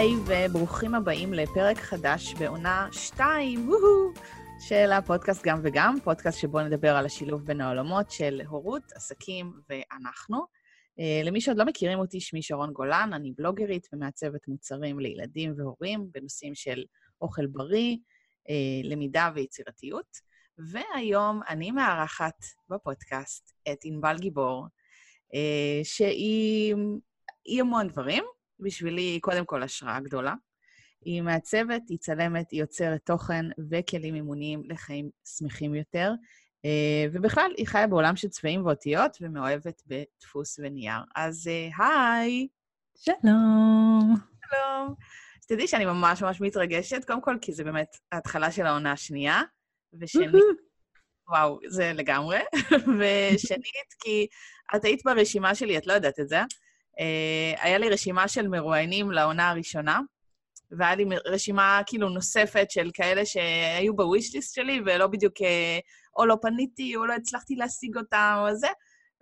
היי, וברוכים הבאים לפרק חדש בעונה 2, וואו, של הפודקאסט גם וגם, פודקאסט שבו נדבר על השילוב בין העולמות של הורות, עסקים ואנחנו. Uh, למי שעוד לא מכירים אותי, שמי שרון גולן, אני בלוגרית ומעצבת מוצרים לילדים והורים בנושאים של אוכל בריא, uh, למידה ויצירתיות. והיום אני מארחת בפודקאסט את ענבל גיבור, uh, שהיא המון דברים, בשבילי היא קודם כל השראה גדולה. היא מעצבת, היא צלמת, היא יוצרת תוכן וכלים אימוניים לחיים שמחים יותר, אה, ובכלל, היא חיה בעולם של צבעים ואותיות ומאוהבת בדפוס ונייר. אז אה, היי. שלום. שלום. אז תדעי שאני ממש ממש מתרגשת, קודם כל כי זה באמת ההתחלה של העונה השנייה, ושנית, וואו, זה לגמרי, ושנית, כי את היית ברשימה שלי, את לא יודעת את זה, היה לי רשימה של מרואיינים לעונה הראשונה, והיה לי רשימה כאילו נוספת של כאלה שהיו בווישליסט שלי, ולא בדיוק, אה, או לא פניתי, או לא הצלחתי להשיג אותם, או זה.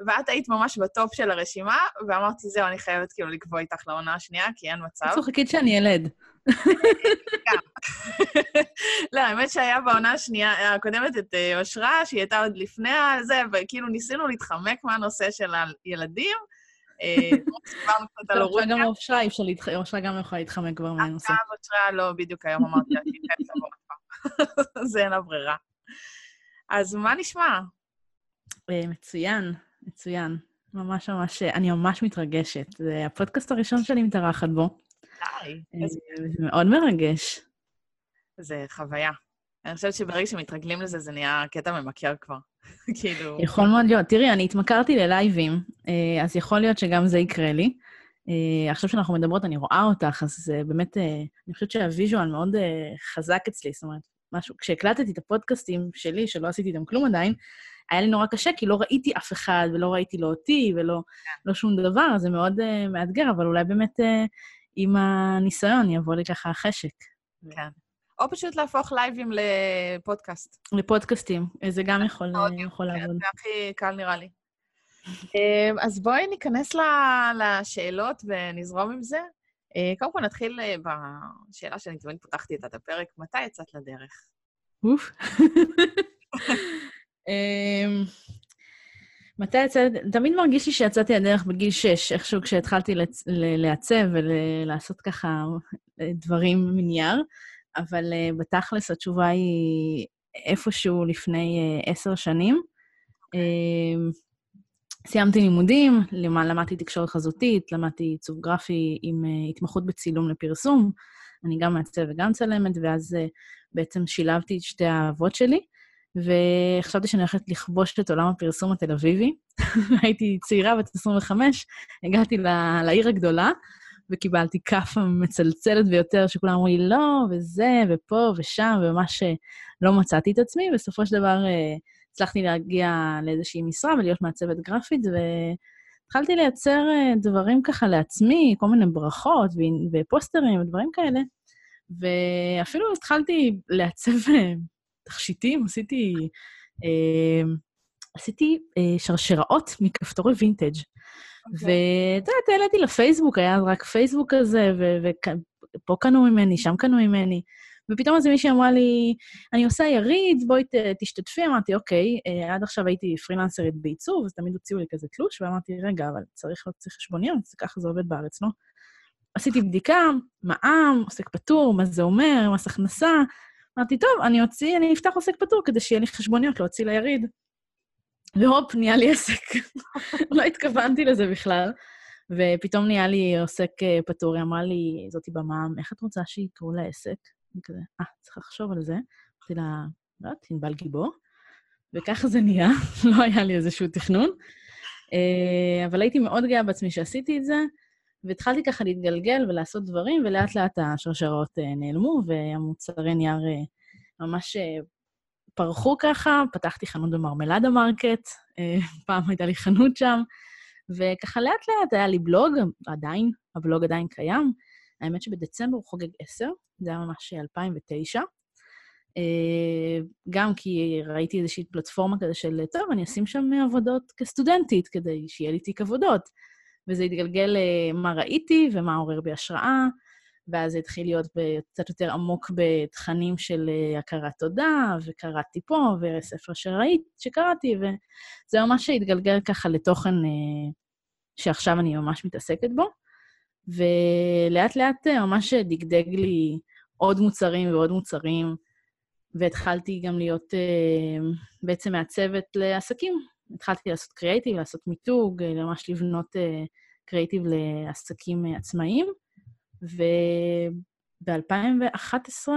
ואת היית ממש בטופ של הרשימה, ואמרתי, זהו, אני חייבת כאילו לקבוע איתך לעונה השנייה, כי אין מצב. צוחקית שאני ילד. לא, האמת שהיה בעונה השנייה, הקודמת את אה, אושרה, שהיא הייתה עוד לפני זה, וכאילו ניסינו להתחמק מהנושא של הילדים, אה, גם אושרה, אי אפשר להתחמק, אושרה גם יכולה להתחמק כבר מהנושא. עכשיו אושרה, לא, בדיוק היום אמרתי לה שהיא חייבת לבוא עוד. זה אין לה ברירה. אז מה נשמע? אה, מצוין, מצוין. ממש ממש, אני ממש מתרגשת. זה הפודקאסט הראשון שאני מתארחת בו. די. זה מאוד מרגש. זה חוויה. אני חושבת שברגע שמתרגלים לזה, זה נהיה קטע ממכר כבר. כאילו... יכול מאוד להיות. תראי, אני התמכרתי ללייבים, אה, אז יכול להיות שגם זה יקרה לי. אה, עכשיו שאנחנו מדברות, אני רואה אותך, אז זה באמת, אה, אני חושבת שהוויז'ואל מאוד חזק אצלי, זאת אומרת, משהו, כשהקלטתי את הפודקאסטים שלי, שלא עשיתי איתם כלום עדיין, היה לי נורא קשה, כי לא ראיתי אף אחד, ולא ראיתי לא אותי, ולא לא שום דבר, אז זה מאוד uh, מאתגר, אבל אולי באמת uh, עם הניסיון יבוא לי ככה חשק. כן. או פשוט להפוך לייבים לפודקאסט. לפודקאסטים, זה גם יכול, יכול כן, לעבוד. זה הכי קל נראה לי. אמ, אז בואי ניכנס לשאלות ונזרום עם זה. אה, קודם כל נתחיל אה, בשאלה שאני תמיד פתחתי את הפרק, מתי יצאת לדרך? אוף. אמ, מתי יצאת? תמיד מרגיש לי שיצאתי לדרך בגיל שש, איכשהו כשהתחלתי לעצב ולעשות ככה אה, דברים מנייר. אבל uh, בתכלס התשובה היא איפשהו לפני uh, עשר שנים. Uh, סיימתי לימודים, למדתי תקשורת חזותית, למדתי עיצוב גרפי עם uh, התמחות בצילום לפרסום. אני גם מעצב וגם צלמת, ואז בעצם שילבתי את שתי האהבות שלי, וחשבתי שאני הולכת לכבוש את עולם הפרסום התל אביבי. הייתי צעירה, בת 25, הגעתי לעיר הגדולה, וקיבלתי כאפה מצלצלת ביותר, שכולם אמרו לי לא, וזה, ופה ושם, וממש לא מצאתי את עצמי. בסופו של דבר אה, הצלחתי להגיע לאיזושהי משרה ולהיות מעצבת גרפית, והתחלתי לייצר אה, דברים ככה לעצמי, כל מיני ברכות ופוסטרים ודברים כאלה. ואפילו התחלתי לעצב אה, תכשיטים, עשיתי... עשיתי שרשראות מכפתורי וינטג'. אוקיי. ואתה יודעת, העליתי לפייסבוק, היה רק פייסבוק כזה, ופה קנו ממני, שם קנו ממני. ופתאום איזה מישהי אמרה לי, אני עושה יריד, בואי תשתתפי. אמרתי, אוקיי, אה, עד עכשיו הייתי פרילנסרית בעיצוב, אז תמיד הוציאו לי כזה תלוש, ואמרתי, רגע, אבל צריך להוציא חשבוניות, ככה זה עובד בארץ, לא? עשיתי בדיקה, מע"מ, עוסק פטור, מה זה אומר, מס הכנסה. אמרתי, טוב, אני אוציא, אני אפתח עוסק פטור כדי שיהיה לי חשבוניות להוציא ליריד. והופ, נהיה לי עסק. לא התכוונתי לזה בכלל. ופתאום נהיה לי עוסק אה, פטור, היא אמרה לי, זאתי במע"מ, איך את רוצה שיקראו לעסק? אני כזה, אה, צריך לחשוב על זה. אמרתי לה, לא יודעת, ענבל גיבור. וככה זה נהיה, לא היה לי איזשהו תכנון. אה, אבל הייתי מאוד גאה בעצמי שעשיתי את זה, והתחלתי ככה להתגלגל ולעשות דברים, ולאט לאט השרשרות אה, נעלמו, והמוצרי נייר ממש פרחו ככה, פתחתי חנות במרמלדה מרקט, אה, פעם הייתה לי חנות שם, וככה לאט-לאט היה לי בלוג, עדיין, הבלוג עדיין קיים. האמת שבדצמבר הוא חוגג עשר, זה היה ממש 2009. אה, גם כי ראיתי איזושהי פלטפורמה כזה של, טוב, אני אשים שם עבודות כסטודנטית, כדי שיהיה לי תיק עבודות. וזה התגלגל למה ראיתי ומה עורר בי השראה, ואז זה התחיל להיות קצת יותר עמוק בתכנים של אה, הכרת תודה, וקראתי פה, וספר שראית, שקראתי, וזה ממש התגלגל ככה לתוכן אה, שעכשיו אני ממש מתעסקת בו. ולאט לאט אה, ממש דגדג לי עוד מוצרים ועוד מוצרים, והתחלתי גם להיות בעצם מעצבת לעסקים. התחלתי לעשות קריאייטיב, לעשות מיתוג, ממש לבנות קריאייטיב לעסקים עצמאיים. וב-2011,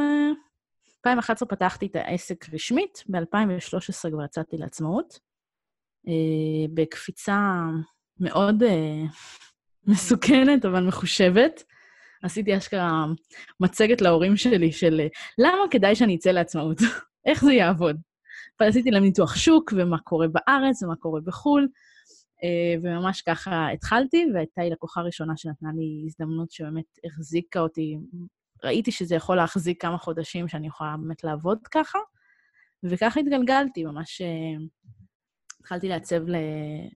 2011 פתחתי את העסק רשמית, ב-2013 כבר יצאתי לעצמאות, אה, בקפיצה מאוד אה, מסוכנת, אבל מחושבת. עשיתי אשכרה מצגת להורים שלי של למה כדאי שאני אצא לעצמאות, איך זה יעבוד. אבל עשיתי להם ניתוח שוק, ומה קורה בארץ, ומה קורה בחו"ל, אה, וממש ככה התחלתי, והייתה לי לקוחה ראשונה שנתנה לי הזדמנות שבאמת החזיקה אותי. ראיתי שזה יכול להחזיק כמה חודשים שאני יכולה באמת לעבוד ככה, וככה התגלגלתי, ממש אה, התחלתי לעצב ל...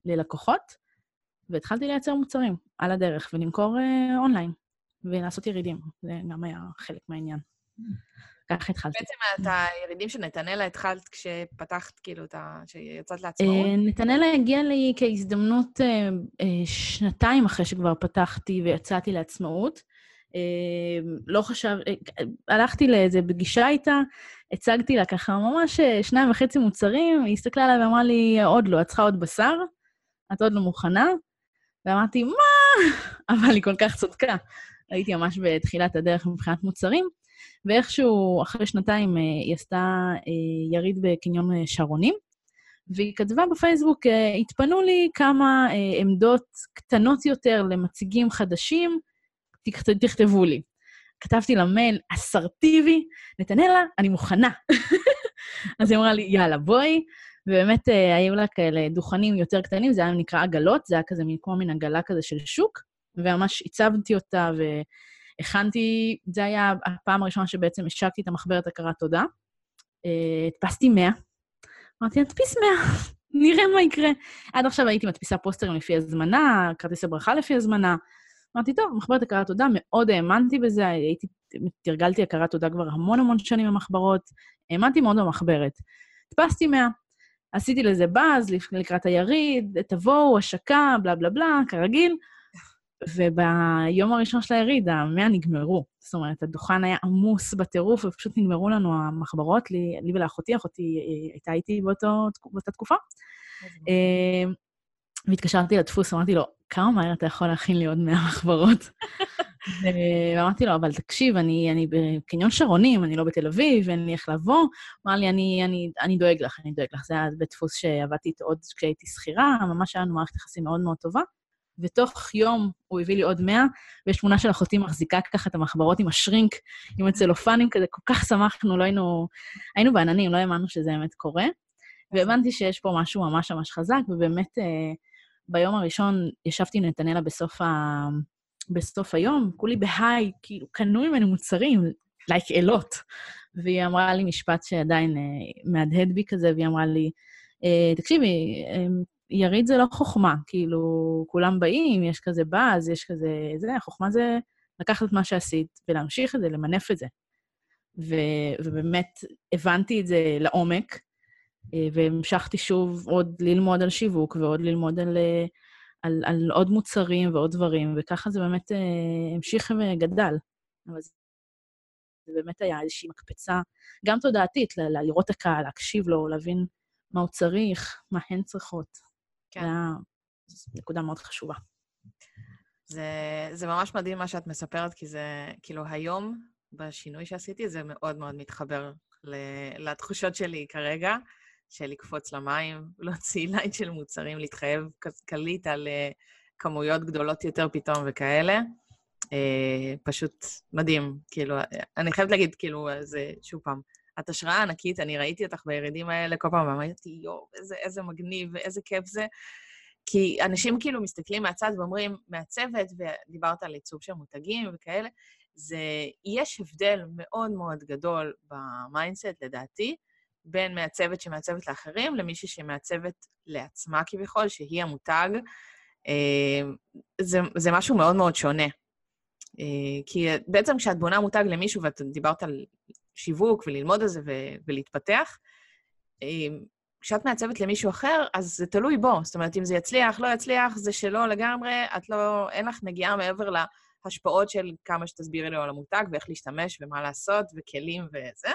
ללקוחות, והתחלתי לייצר מוצרים על הדרך ולמכור אה, אונליין, ולעשות ירידים. זה גם היה חלק מהעניין. ככה התחלתי. בעצם את הירידים של נתנאלה התחלת כשפתחת, כאילו, את ה... שיצאת לעצמאות? אה, נתנאלה הגיע לי כהזדמנות אה, אה, שנתיים אחרי שכבר פתחתי ויצאתי לעצמאות. לא חשב... הלכתי לאיזה פגישה איתה, הצגתי לה ככה ממש שניים וחצי מוצרים, היא הסתכלה עליי ואמרה לי, עוד לא, את צריכה עוד בשר? את עוד לא מוכנה? ואמרתי, מה? אבל היא כל כך צודקה. הייתי ממש בתחילת הדרך מבחינת מוצרים. ואיכשהו, אחרי שנתיים, אה, היא עשתה אה, יריד בקניון אה, שרונים, והיא כתבה בפייסבוק, התפנו לי כמה עמדות קטנות יותר למציגים חדשים, תכתבו לי. כתבתי לה מייל אסרטיבי, נתנאלה, אני מוכנה. אז היא אמרה לי, יאללה, בואי. ובאמת היו לה כאלה דוכנים יותר קטנים, זה היה נקרא עגלות, זה היה כזה כמו מין עגלה כזה של שוק, וממש עיצבתי אותה, ו... הכנתי, זה היה הפעם הראשונה שבעצם השקתי את המחברת הכרת תודה. אה, הדפסתי 100. אמרתי, נדפיס 100, נראה מה יקרה. עד עכשיו הייתי מדפיסה פוסטרים לפי הזמנה, כרטיסי ברכה לפי הזמנה. אמרתי, טוב, מחברת הכרת תודה, מאוד האמנתי בזה, הייתי, תרגלתי הכרת תודה כבר המון המון שנים במחברות, האמנתי מאוד במחברת. הדפסתי 100. עשיתי לזה באז לקראת היריד, תבואו, השקה, בלה בלה בלה, כרגיל. וביום הראשון של היריד, המאה נגמרו. זאת אומרת, הדוכן היה עמוס בטירוף, ופשוט נגמרו לנו המחברות, לי, לי ולאחותי, אחותי אה, הייתה איתי באותו, באותה תקופה. אה, והתקשרתי לדפוס, אמרתי לו, כמה מהר אתה יכול להכין לי עוד 100 מחברות? ואמרתי לו, אבל תקשיב, אני, אני בקניון שרונים, אני לא בתל אביב, אין לי איך לבוא. אמר לי, אני, אני, אני דואג לך, אני דואג לך. זה היה בית דפוס שעבדתי איתו עוד כשהייתי שכירה, ממש היה לנו מערכת יחסים מאוד מאוד טובה. ותוך יום הוא הביא לי עוד 100, ויש תמונה של אחותי מחזיקה ככה את המחברות עם השרינק, עם הצלופנים כזה, כל כך שמחנו, לא היינו... היינו בעננים, לא האמנו שזה באמת קורה. והבנתי שיש פה משהו ממש ממש חזק, ובאמת אה, ביום הראשון ישבתי עם נתנאלה בסוף, ה... בסוף היום, כולי בהיי, כאילו, קנו ממני מוצרים, לייק אלות. והיא אמרה לי משפט שעדיין אה, מהדהד בי כזה, והיא אמרה לי, אה, תקשיבי, יריד זה לא חוכמה, כאילו, כולם באים, יש כזה באז, יש כזה... זה, החוכמה זה לקחת את מה שעשית ולהמשיך את זה, למנף את זה. ו, ובאמת הבנתי את זה לעומק, אה, והמשכתי שוב עוד ללמוד על שיווק ועוד ללמוד על, אה, על, על עוד מוצרים ועוד דברים, וככה זה באמת אה, המשיך וגדל. אבל זה, באמת היה איזושהי מקפצה, גם תודעתית, ל- לראות הקהל, להקשיב לו, להבין מה הוא צריך, מה הן צריכות. כן. זו נקודה מאוד חשובה. זה, זה ממש מדהים מה שאת מספרת, כי זה, כאילו, היום, בשינוי שעשיתי, זה מאוד מאוד מתחבר לתחושות שלי כרגע, של לקפוץ למים, להוציא ליין של מוצרים, להתחייב כלכלית על אה, כמויות גדולות יותר פתאום וכאלה. Uh, פשוט מדהים, כאילו, אני חייבת להגיד, כאילו, זה, שוב פעם, את השראה ענקית, אני ראיתי אותך בירידים האלה כל פעם, ואמרתי, יואו, איזה, איזה מגניב ואיזה כיף זה. כי אנשים כאילו מסתכלים מהצד ואומרים, מעצבת, ודיברת על עיצוב של מותגים וכאלה, זה, יש הבדל מאוד מאוד גדול ב mindset, לדעתי, בין מעצבת שמעצבת לאחרים למישהי שמעצבת לעצמה כביכול, שהיא המותג. אה, זה, זה משהו מאוד מאוד שונה. אה, כי בעצם כשאת בונה מותג למישהו, ואת דיברת על שיווק וללמוד על זה ו- ולהתפתח, אה, כשאת מעצבת למישהו אחר, אז זה תלוי בו. זאת אומרת, אם זה יצליח, לא יצליח, זה שלו לגמרי, את לא, אין לך נגיעה מעבר להשפעות של כמה שתסבירי לו על המותג ואיך להשתמש ומה לעשות וכלים וזה.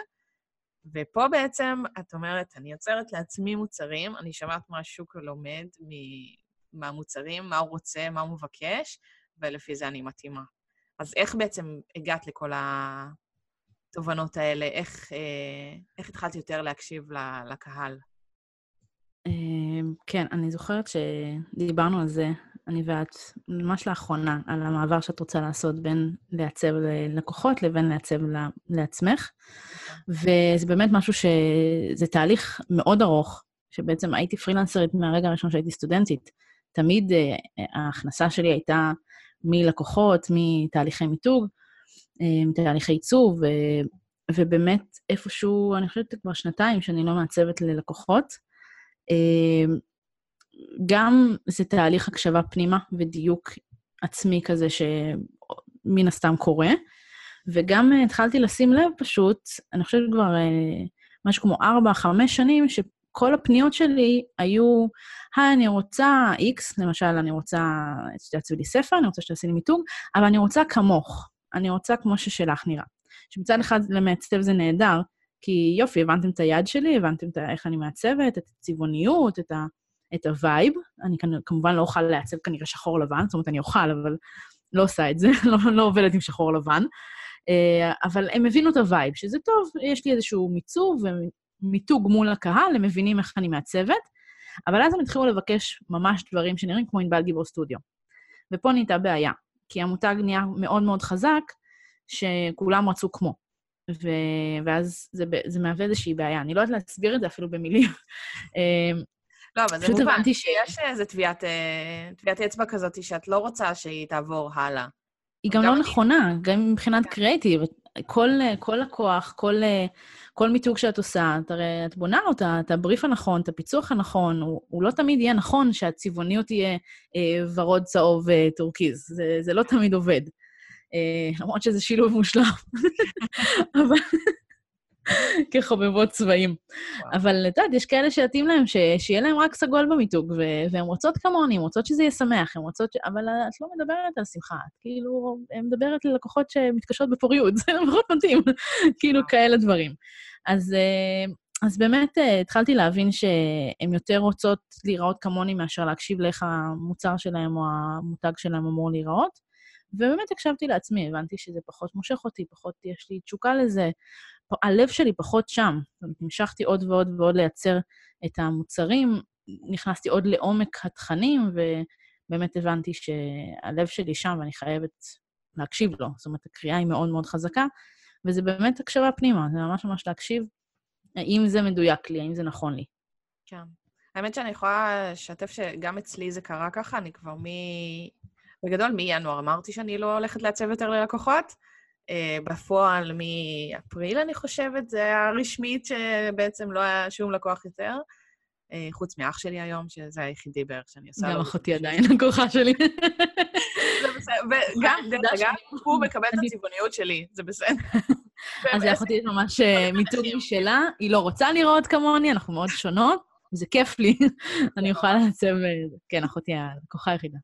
ופה בעצם את אומרת, אני יוצרת לעצמי מוצרים, אני שומעת מה השוק לומד מהמוצרים, מה הוא רוצה, מה הוא מבקש, ולפי זה אני מתאימה. אז איך בעצם הגעת לכל התובנות האלה? איך, אה, איך התחלת יותר להקשיב לקהל? אמ, כן, אני זוכרת שדיברנו על זה, אני ואת, ממש לאחרונה, על המעבר שאת רוצה לעשות בין לעצב ללקוחות לבין לעצב לעצמך. וזה באמת משהו ש... זה תהליך מאוד ארוך, שבעצם הייתי פרילנסרית מהרגע הראשון שהייתי סטודנטית. תמיד אה, ההכנסה שלי הייתה מלקוחות, מתהליכי מיתוג, אה, מתהליכי עיצוב. ובאמת איפשהו, אני חושבת כבר שנתיים שאני לא מעצבת ללקוחות. אמ, גם זה תהליך הקשבה פנימה ודיוק עצמי כזה שמן הסתם קורה, וגם אה, התחלתי לשים לב פשוט, אני חושבת כבר אה, משהו כמו ארבע, חמש שנים, שכל הפניות שלי היו, היי, אני רוצה X, למשל, אני רוצה שתעצבי לי ספר, אני רוצה שתעשי לי מיתוג, אבל אני רוצה כמוך, אני רוצה כמו ששלך נראה. שמצד אחד למעצב זה נהדר, כי יופי, הבנתם את היד שלי, הבנתם את איך אני מעצבת, את הצבעוניות, את, ה, את ה vibe. אני כמובן לא אוכל לעצב כנראה שחור לבן, זאת אומרת, אני אוכל, אבל לא עושה את זה, לא, לא עובדת עם שחור לבן. אה, אבל הם הבינו את ה vibe, שזה טוב, יש לי איזשהו מיצוב ומיתוג מול הקהל, הם מבינים איך אני מעצבת, אבל אז הם התחילו לבקש ממש דברים שנראים כמו ענבל גיבור סטודיו. ופה נהייתה בעיה, כי המותג נהיה מאוד מאוד חזק, שכולם רצו כמו. ו... ואז זה, זה מהווה איזושהי בעיה. אני לא יודעת להסביר את זה אפילו במילים. אמ, לא, אבל זה מובן, ש... יש איזו טביעת, אה, טביעת אצבע כזאת שאת לא רוצה שהיא תעבור הלאה. היא גם, גם לא אני... נכונה, גם מבחינת כן. קריאיטיב. כל, כל לקוח, כל, כל מיתוג שאת עושה, את הרי את בונה אותה, את הבריף הנכון, את הפיצוח הנכון, הוא, הוא לא תמיד יהיה נכון שהצבעוניות תהיה אה, ורוד, צהוב. אה, זה, זה לא תמיד עובד. אה, למרות שזה שילוב מושלם. אבל... כחובבות צבעים. אבל את יודעת, יש כאלה שיתאים להם, ש... שיהיה להם רק סגול במיתוג, ו... והן רוצות כמוני, הן רוצות שזה יהיה שמח, הן רוצות ש... אבל את לא מדברת על שמחה, את כאילו, מדברת ללקוחות שמתקשות בפוריות, זה פחות מתאים, כאילו כאלה דברים. אז, אה, אז באמת אה, התחלתי להבין שהן יותר רוצות להיראות כמוני מאשר להקשיב לאיך המוצר שלהם או המותג שלהם אמור להיראות. ובאמת הקשבתי לעצמי, הבנתי שזה פחות מושך אותי, פחות יש לי תשוקה לזה, הלב שלי פחות שם. המשכתי עוד ועוד ועוד לייצר את המוצרים, נכנסתי עוד לעומק התכנים, ובאמת הבנתי שהלב שלי שם ואני חייבת להקשיב לו. זאת אומרת, הקריאה היא מאוד מאוד חזקה, וזה באמת הקשבה פנימה, זה ממש ממש להקשיב האם זה מדויק לי, האם זה נכון לי. כן. האמת שאני יכולה לשתף שגם אצלי זה קרה ככה, אני כבר מ... בגדול, מינואר אמרתי שאני לא הולכת לעצב יותר ללקוחות. בפועל, מאפריל, אני חושבת, זה היה רשמית שבעצם לא היה שום לקוח יותר, uh, חוץ מאח שלי היום, שזה היחידי בערך שאני עושה. גם אחותי עדיין לקוחה שלי. זה בסדר, וגם, דרך אגב, הוא מקבל את הצבעוניות שלי, זה בסדר. אז לאחותי יש ממש אה, מיתוג משלה, היא לא רוצה לראות כמוני, אנחנו מאוד שונות, זה כיף לי, אני יכולה לעצב... כן, אחותי הלקוחה היחידה.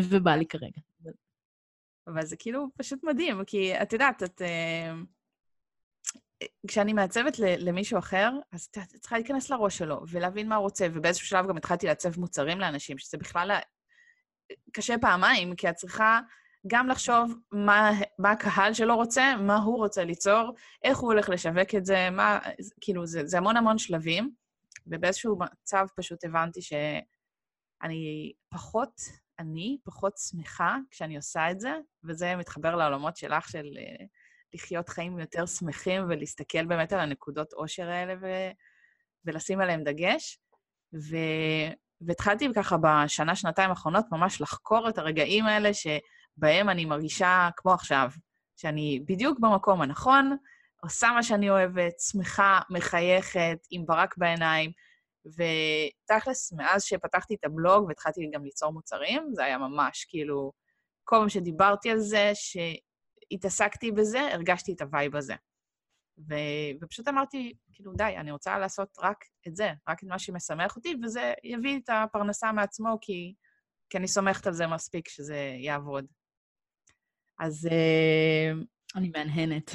ובא לי כרגע. אבל זה כאילו פשוט מדהים, כי את יודעת, את... אה, כשאני מעצבת למישהו אחר, אז את צריכה להיכנס לראש שלו ולהבין מה הוא רוצה, ובאיזשהו שלב גם התחלתי לעצב מוצרים לאנשים, שזה בכלל קשה פעמיים, כי את צריכה גם לחשוב מה, מה הקהל שלו רוצה, מה הוא רוצה ליצור, איך הוא הולך לשווק את זה, מה... כאילו, זה, זה המון המון שלבים, ובאיזשהו מצב פשוט הבנתי שאני פחות אני פחות שמחה כשאני עושה את זה, וזה מתחבר לעולמות שלך של uh, לחיות חיים יותר שמחים ולהסתכל באמת על הנקודות עושר האלה ו... ולשים עליהם דגש. ו... והתחלתי ככה בשנה, שנתיים האחרונות ממש לחקור את הרגעים האלה שבהם אני מרגישה כמו עכשיו, שאני בדיוק במקום הנכון, עושה מה שאני אוהבת, שמחה, מחייכת, עם ברק בעיניים, ותכלס, מאז שפתחתי את הבלוג והתחלתי גם ליצור מוצרים, זה היה ממש כאילו, כל פעם שדיברתי על זה, התעסקתי בזה, הרגשתי את ה vibe הזה. ו... ופשוט אמרתי, כאילו, די, אני רוצה לעשות רק את זה, רק את מה שמשמח אותי, וזה יביא את הפרנסה מעצמו, כי, כי אני סומכת על זה מספיק שזה יעבוד. אז... אה, אני מהנהנת.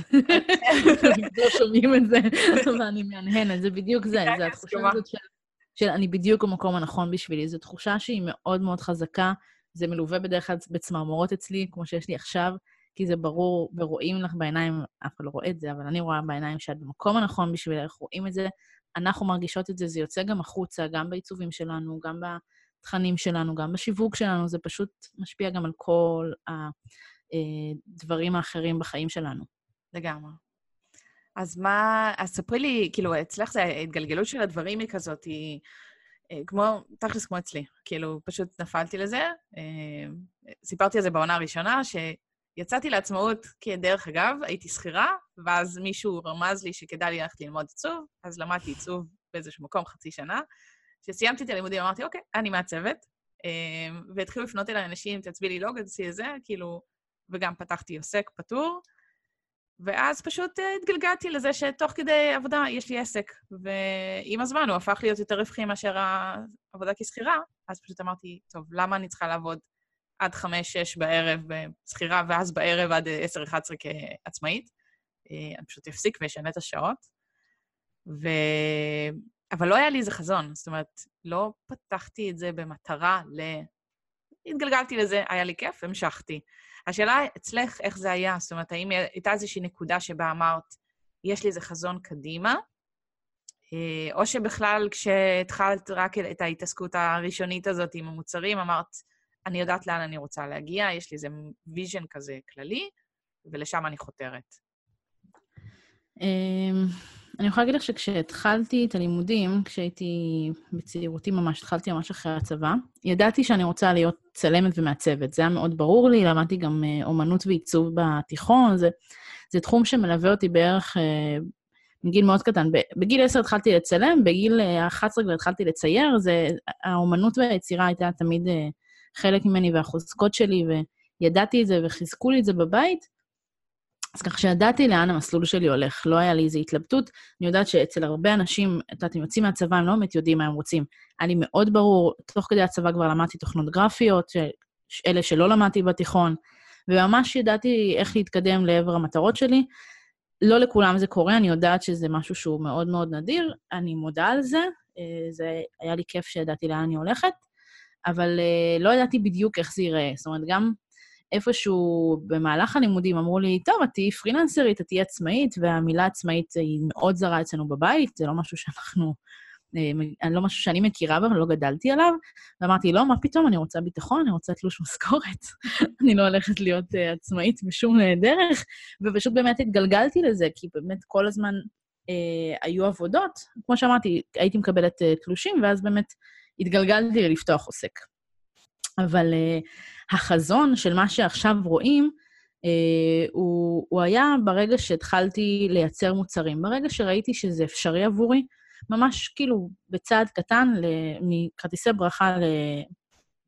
לא שומעים את זה, אבל אני מהנהנת, זה בדיוק זה, זה התחושה הזאת של, של אני בדיוק במקום הנכון בשבילי. זו תחושה שהיא מאוד מאוד חזקה, זה מלווה בדרך כלל בצמרמורות אצלי, כמו שיש לי עכשיו, כי זה ברור, ורואים לך בעיניים, אף אחד לא רואה את זה, אבל אני רואה בעיניים שאת במקום הנכון בשבילך, רואים את זה, אנחנו מרגישות את זה, זה יוצא גם החוצה, גם בעיצובים שלנו, גם בתכנים שלנו, גם בשיווק שלנו, זה פשוט משפיע גם על כל הדברים אה, האחרים בחיים שלנו. לגמרי. אז מה, אז ספרי לי, כאילו, אצלך זה ההתגלגלות של הדברים היא כזאת, היא אה, כמו, תכלס כמו אצלי, כאילו, פשוט נפלתי לזה. אה, סיפרתי על זה בעונה הראשונה, ש... יצאתי לעצמאות כדרך אגב, הייתי שכירה, ואז מישהו רמז לי שכדאי לי ללכת ללמוד עיצוב, אז למדתי עיצוב באיזשהו מקום חצי שנה. כשסיימתי את הלימודים אמרתי, אוקיי, אני מעצבת, אמ, והתחילו לפנות אליי אנשים, תעצבי לי לוגו, תעשי את זה, כאילו, וגם פתחתי עוסק פטור, ואז פשוט אה, התגלגלתי לזה שתוך כדי עבודה יש לי עסק, ועם הזמן הוא הפך להיות יותר רווחי מאשר העבודה כשכירה, אז פשוט אמרתי, טוב, למה אני צריכה לעבוד עד חמש-שש בערב בשכירה, ואז בערב עד עשר-אחד עשרה כעצמאית. אה, אני פשוט אפסיק ואשנה את השעות. ו... אבל לא היה לי איזה חזון, זאת אומרת, לא פתחתי את זה במטרה ל... התגלגלתי לזה, היה לי כיף, המשכתי. השאלה אצלך, איך זה היה? זאת אומרת, האם הייתה איזושהי נקודה שבה אמרת, יש לי איזה חזון קדימה, אה, או שבכלל כשהתחלת רק את ההתעסקות הראשונית הזאת עם המוצרים, אמרת, אני יודעת לאן אני רוצה להגיע, יש לי איזה vision כזה כללי, ולשם אני חותרת. אני יכולה להגיד לך שכשהתחלתי את הלימודים, כשהייתי בצעירותי ממש, התחלתי ממש אחרי הצבא, ידעתי שאני רוצה להיות צלמת ומעצבת. זה היה מאוד ברור לי, למדתי גם אה, אומנות ועיצוב בתיכון, זה, זה תחום שמלווה אותי בערך אה, מגיל מאוד קטן. בגיל 10 התחלתי לצלם, בגיל 11 כבר התחלתי לצייר, זה, האומנות והיצירה הייתה תמיד חלק ממני והחוזקות שלי, וידעתי את זה וחיזקו לי את זה בבית. אז ככה שידעתי לאן המסלול שלי הולך, לא היה לי איזו התלבטות. אני יודעת שאצל הרבה אנשים, את יודעת, הם יוצאים מהצבא, הם לא באמת יודעים מה הם רוצים. היה לי מאוד ברור, תוך כדי הצבא כבר למדתי תוכנות גרפיות. אלה שלא למדתי בתיכון, וממש ידעתי איך להתקדם לעבר המטרות שלי. לא לכולם זה קורה, אני יודעת שזה משהו שהוא מאוד מאוד נדיר, אני מודה על זה, אה, זה היה לי כיף שידעתי לאן אני הולכת. אבל uh, לא ידעתי בדיוק איך זה ייראה. זאת אומרת, גם איפשהו במהלך הלימודים אמרו לי, טוב, את תהיי פרילנסרית, את תהיי עצמאית, והמילה עצמאית היא מאוד זרה אצלנו בבית, זה לא משהו שאנחנו... אה, לא משהו שאני מכירה אבל לא גדלתי עליו, ואמרתי, לא, מה פתאום, אני רוצה ביטחון, אני רוצה תלוש משכורת, אני לא הולכת להיות uh, עצמאית בשום דרך, ופשוט באמת התגלגלתי לזה, כי באמת כל הזמן uh, היו עבודות. כמו שאמרתי, הייתי מקבלת uh, תלושים, ואז באמת התגלגלתי לפתוח עוסק. אבל uh, החזון של מה שעכשיו רואים, uh, הוא, הוא היה ברגע שהתחלתי לייצר מוצרים. ברגע שראיתי שזה אפשרי עבורי, ממש כאילו בצעד קטן, מכרטיסי ברכה ל...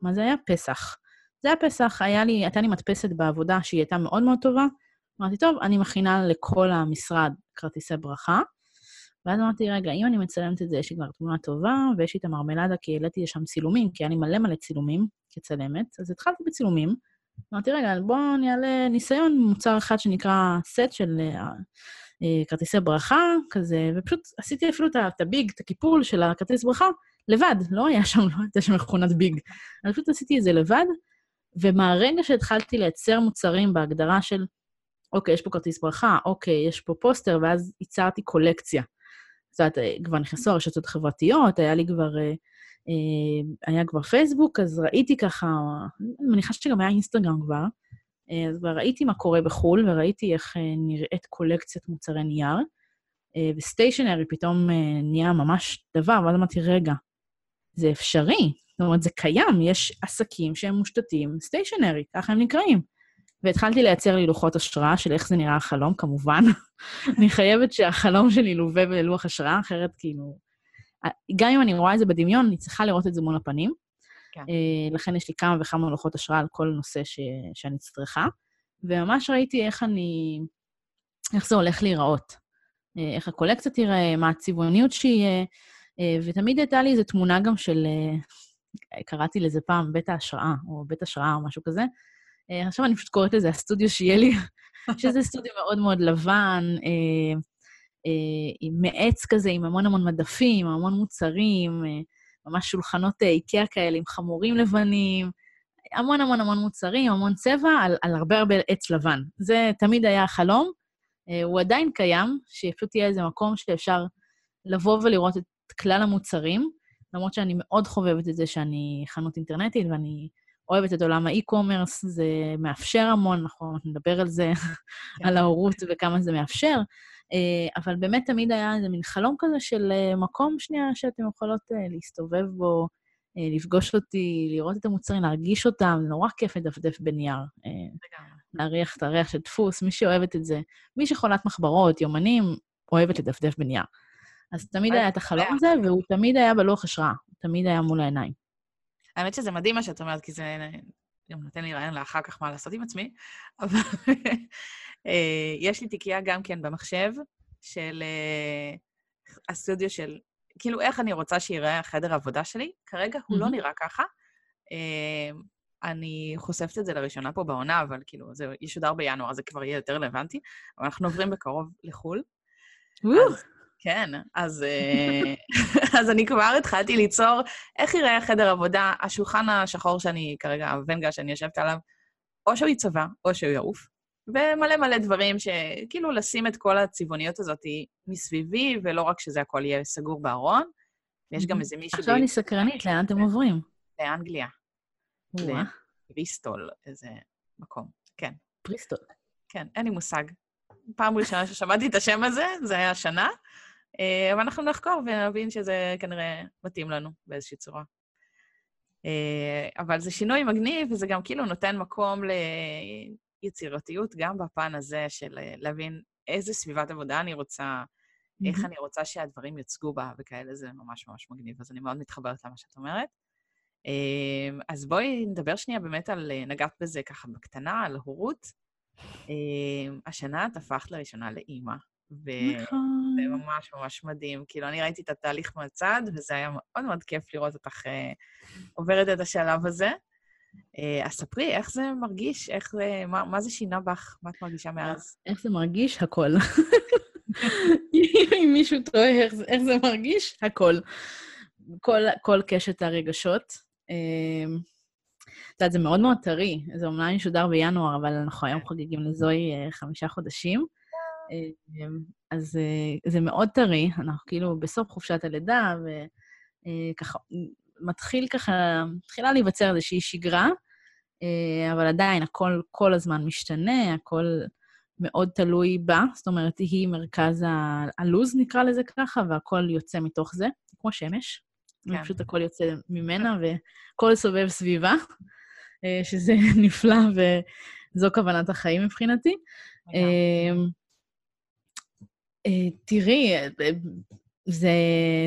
מה זה היה? פסח. זה היה פסח, היה לי, הייתה לי מדפסת בעבודה שהיא הייתה מאוד מאוד טובה. אמרתי, טוב, אני מכינה לכל המשרד כרטיסי ברכה, ואז אמרתי, רגע, אם אני מצלמת את זה, יש לי כבר תמונה טובה, ויש לי את המרמלדה, כי העליתי לשם צילומים, כי היה לי מלא מלא צילומים כצלמת, אז התחלתי בצילומים. אמרתי, רגע, בואו נעלה ניסיון, מוצר אחד שנקרא סט של uh, uh, כרטיסי ברכה, כזה, ופשוט עשיתי אפילו את הביג, את הקיפול של הכרטיס ברכה, לבד, לא היה שם, לא הייתה שם מכונת ביג. אני פשוט עשיתי את זה לבד, ומהרגע שהתחלתי לייצר מוצרים בהגדרה של, אוקיי, יש פה כרטיס ברכה, אוקיי, יש פה פוסטר, ואז ייצרתי קולקציה. את יודעת, אה, כבר נכנסו הרשתות החברתיות, היה לי כבר, אה, אה, היה כבר פייסבוק, אז ראיתי ככה, אני מניחה שגם היה אינסטגרם כבר, אז כבר ראיתי מה קורה בחו"ל, וראיתי איך נראית קולקציית מוצרי נייר, וסטיישנרי פתאום נהיה ממש דבר, ואז אמרתי, רגע, זה אפשרי, זאת אומרת, זה קיים, יש עסקים שהם מושתתים סטיישנרי, ככה הם נקראים. והתחלתי לייצר לי לוחות השראה של איך זה נראה החלום, כמובן. אני חייבת שהחלום שלי ילווה בלוח השראה, אחרת כאילו... גם אם אני רואה את זה בדמיון, אני צריכה לראות את זה מול הפנים. כן. Uh, לכן יש לי כמה וכמה לוחות השראה על כל נושא ש... שאני צריכה. וממש ראיתי איך אני, איך זה הולך להיראות. אה, איך הקולקציה תיראה, מה הצבעוניות שיהיה, אה, ותמיד הייתה לי איזו תמונה גם של, אה, קראתי לזה פעם בית ההשראה, או בית השראה או משהו כזה. עכשיו אני פשוט קוראת לזה הסטודיו שיהיה לי, שזה סטודיו מאוד מאוד לבן, עם מעץ כזה, עם המון המון מדפים, המון מוצרים, ממש שולחנות איקאה כאלה עם חמורים לבנים, המון המון המון מוצרים, המון צבע, על, על הרבה הרבה עץ לבן. זה תמיד היה החלום. הוא עדיין קיים, שפשוט יהיה איזה מקום שאפשר לבוא ולראות את כלל המוצרים, למרות שאני מאוד חובבת את זה שאני חנות אינטרנטית, ואני אוהבת את עולם האי-קומרס, זה מאפשר המון, אנחנו נדבר על זה, כן. על ההורות וכמה זה מאפשר, uh, אבל באמת תמיד היה איזה מין חלום כזה של uh, מקום שנייה שאתם יכולות uh, להסתובב בו, אה, לפגוש אותי, לראות את המוצרים, להרגיש אותם, נורא כיף לדפדף בנייר. אה, להריח את הריח של דפוס, מי שאוהבת את זה. מי שחולת מחברות, יומנים, אוהבת לדפדף בנייר. אז תמיד היה את החלום הזה, והוא תמיד היה בלוח השראה, תמיד היה מול העיניים. האמת שזה מדהים מה שאת אומרת, כי זה גם נותן לי רעיון לאחר כך מה לעשות עם עצמי, אבל אה, יש לי תיקייה גם כן במחשב של הסטודיו של כאילו, איך אני רוצה שיראה החדר העבודה שלי. כרגע הוא לא נראה ככה. אמ, אני חושפת את זה לראשונה פה בעונה, אבל כאילו, זה ישודר בינואר, זה כבר יהיה יותר רלוונטי. אבל אנחנו עוברים בקרוב לחו"ל. אז, כן, אז, אה, אז אני כבר התחלתי ליצור איך יראה החדר עבודה, השולחן השחור שאני כרגע, הוונגה שאני יושבת עליו, או שהוא יצבע, או שהוא יעוף. ומלא מלא דברים שכאילו לשים את כל הצבעוניות הזאת מסביבי, ולא רק שזה הכל יהיה סגור בארון. יש גם איזה מישהו... עכשיו אני סקרנית, לאן אתם עוברים? לאנגליה. לבריסטול, איזה מקום. כן. בריסטול. כן, אין לי מושג. פעם ראשונה ששמעתי את השם הזה, זה היה השנה, אבל אנחנו נחקור ונבין שזה כנראה מתאים לנו באיזושהי צורה. אה, אבל זה שינוי מגניב, וזה גם כאילו נותן מקום יצירתיות גם בפן הזה של אה, להבין איזה סביבת עבודה אני רוצה, mm-hmm. איך אני רוצה שהדברים יוצגו בה וכאלה, זה ממש ממש מגניב, אז אני מאוד מתחברת למה שאת אומרת. אז בואי נדבר שנייה באמת על, אה, נגעת בזה ככה בקטנה, על הורות. השנה את הפכת לראשונה לאימא. וזה נכון. ממש ממש מדהים. כאילו, אני ראיתי את התהליך מהצד, וזה היה מאוד מאוד כיף לראות אותך אה, עוברת את השלב הזה. אה, אז ספרי, איך זה מרגיש? איך זה, מה, מה זה שינה בך? מה את מרגישה מאז? איך זה מרגיש? הכל. אם מישהו תוהה איך, איך זה מרגיש, הכל. כל, כל קשת הרגשות. אה, את יודעת, זה מאוד מאוד טרי. זה אומנם ישודר בינואר, אבל אנחנו היום חוגגים לזוהי אה, חמישה חודשים. אז זה מאוד טרי, אנחנו כאילו בסוף חופשת הלידה, וככה מתחיל ככה, מתחילה להיווצר איזושהי שגרה, אה, אבל עדיין הכל כל הזמן משתנה, הכל מאוד תלוי בה, זאת אומרת, היא מרכז ה- הלוז, נקרא לזה ככה, והכל יוצא מתוך זה, כמו שמש. כן. פשוט הכל יוצא ממנה, והכל סובב סביבה, אה, שזה נפלא, וזו כוונת החיים מבחינתי. אה, תראי, זה,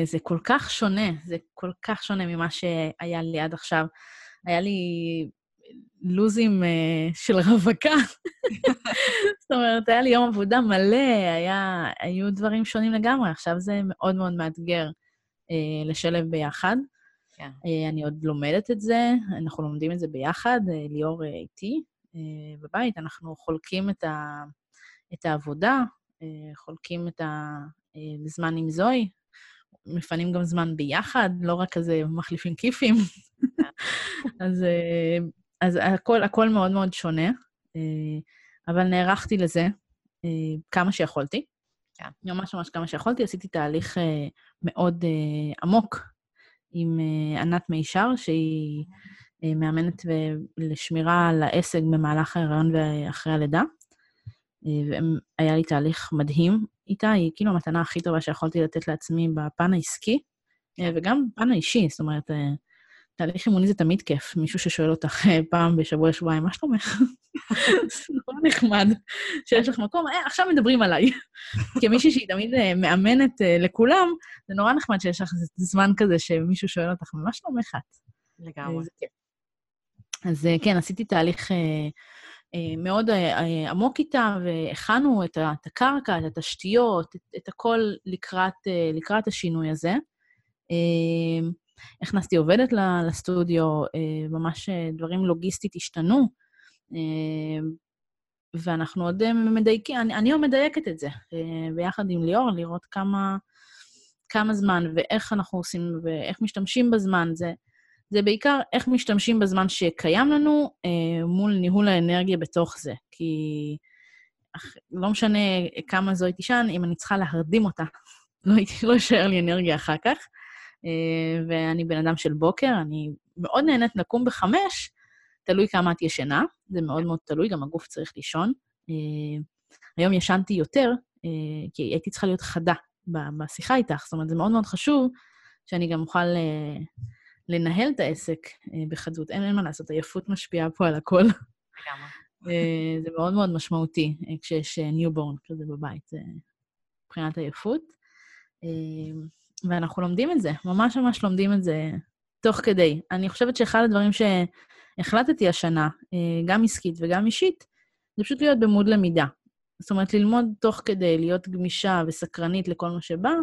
זה כל כך שונה, זה כל כך שונה ממה שהיה לי עד עכשיו. היה לי לוזים uh, של רווקה. זאת אומרת, היה לי יום עבודה מלא, היה, היו דברים שונים לגמרי. עכשיו זה מאוד מאוד מאתגר uh, לשלב ביחד. Yeah. כן. Uh, אני עוד לומדת את זה, אנחנו לומדים את זה ביחד, uh, ליאור uh, איתי uh, בבית. אנחנו חולקים את, ה, את העבודה, חולקים את ה... זמן עם זוהי, מפנים גם זמן ביחד, לא רק כזה מחליפים כיפים. אז, אה, אז הכל, הכל מאוד מאוד שונה, אה, אבל נערכתי לזה אה, כמה שיכולתי. כן. ממש ממש כמה שיכולתי. עשיתי תהליך מאוד עמוק עם ענת מישר, שהיא מאמנת לשמירה על העסק במהלך ההיריון ואחרי הלידה. והיה לי תהליך מדהים איתה, היא כאילו המתנה הכי טובה שיכולתי לתת לעצמי בפן העסקי, אה, וגם בפן האישי, זאת אומרת, אה, תהליך אימוני זה תמיד כיף. מישהו ששואל אותך אה, פעם בשבוע, שבועיים, מה שלומך? זה נורא נחמד שיש לך מקום, אה, עכשיו מדברים עליי. כמישהי שהיא תמיד מאמנת לכולם, זה נורא נחמד שיש לך זמן כזה שמישהו שואל אותך, מה שלומך את? לגמרי. אז כן, עשיתי תהליך מאוד עמוק איתה, והכנו את הקרקע, את התשתיות, את, את הכל לקראת, לקראת השינוי הזה. הכנסתי עובדת לסטודיו, ממש דברים לוגיסטית השתנו, ואנחנו עוד מדייקים, אני, אני עוד מדייקת את זה, ביחד עם ליאור, לראות כמה, כמה זמן ואיך אנחנו עושים ואיך משתמשים בזמן. זה, זה בעיקר איך משתמשים בזמן שקיים לנו אה, מול ניהול האנרגיה בתוך זה. כי אך, לא משנה כמה זו הייתי שם, אם אני צריכה להרדים אותה, לא, לא יישאר לי אנרגיה אחר כך. אה, ואני בן אדם של בוקר, אני מאוד נהנית לקום בחמש, תלוי כמה את ישנה, זה מאוד מאוד תלוי, גם הגוף צריך לישון. אה, היום ישנתי יותר, אה, כי הייתי צריכה להיות חדה בשיחה איתך, זאת אומרת, זה מאוד מאוד חשוב שאני גם אוכל אה, לנהל את העסק בחדות. אין, אין מה לעשות, עייפות משפיעה פה על הכל. זה מאוד מאוד משמעותי כשיש newborn כזה בבית, מבחינת עייפות. ואנחנו לומדים את זה, ממש ממש לומדים את זה תוך כדי. אני חושבת שאחד הדברים ש... החלטתי השנה, אה, גם עסקית וגם אישית, זה פשוט להיות במוד למידה. זאת אומרת, ללמוד תוך כדי, להיות גמישה וסקרנית לכל מה שבא,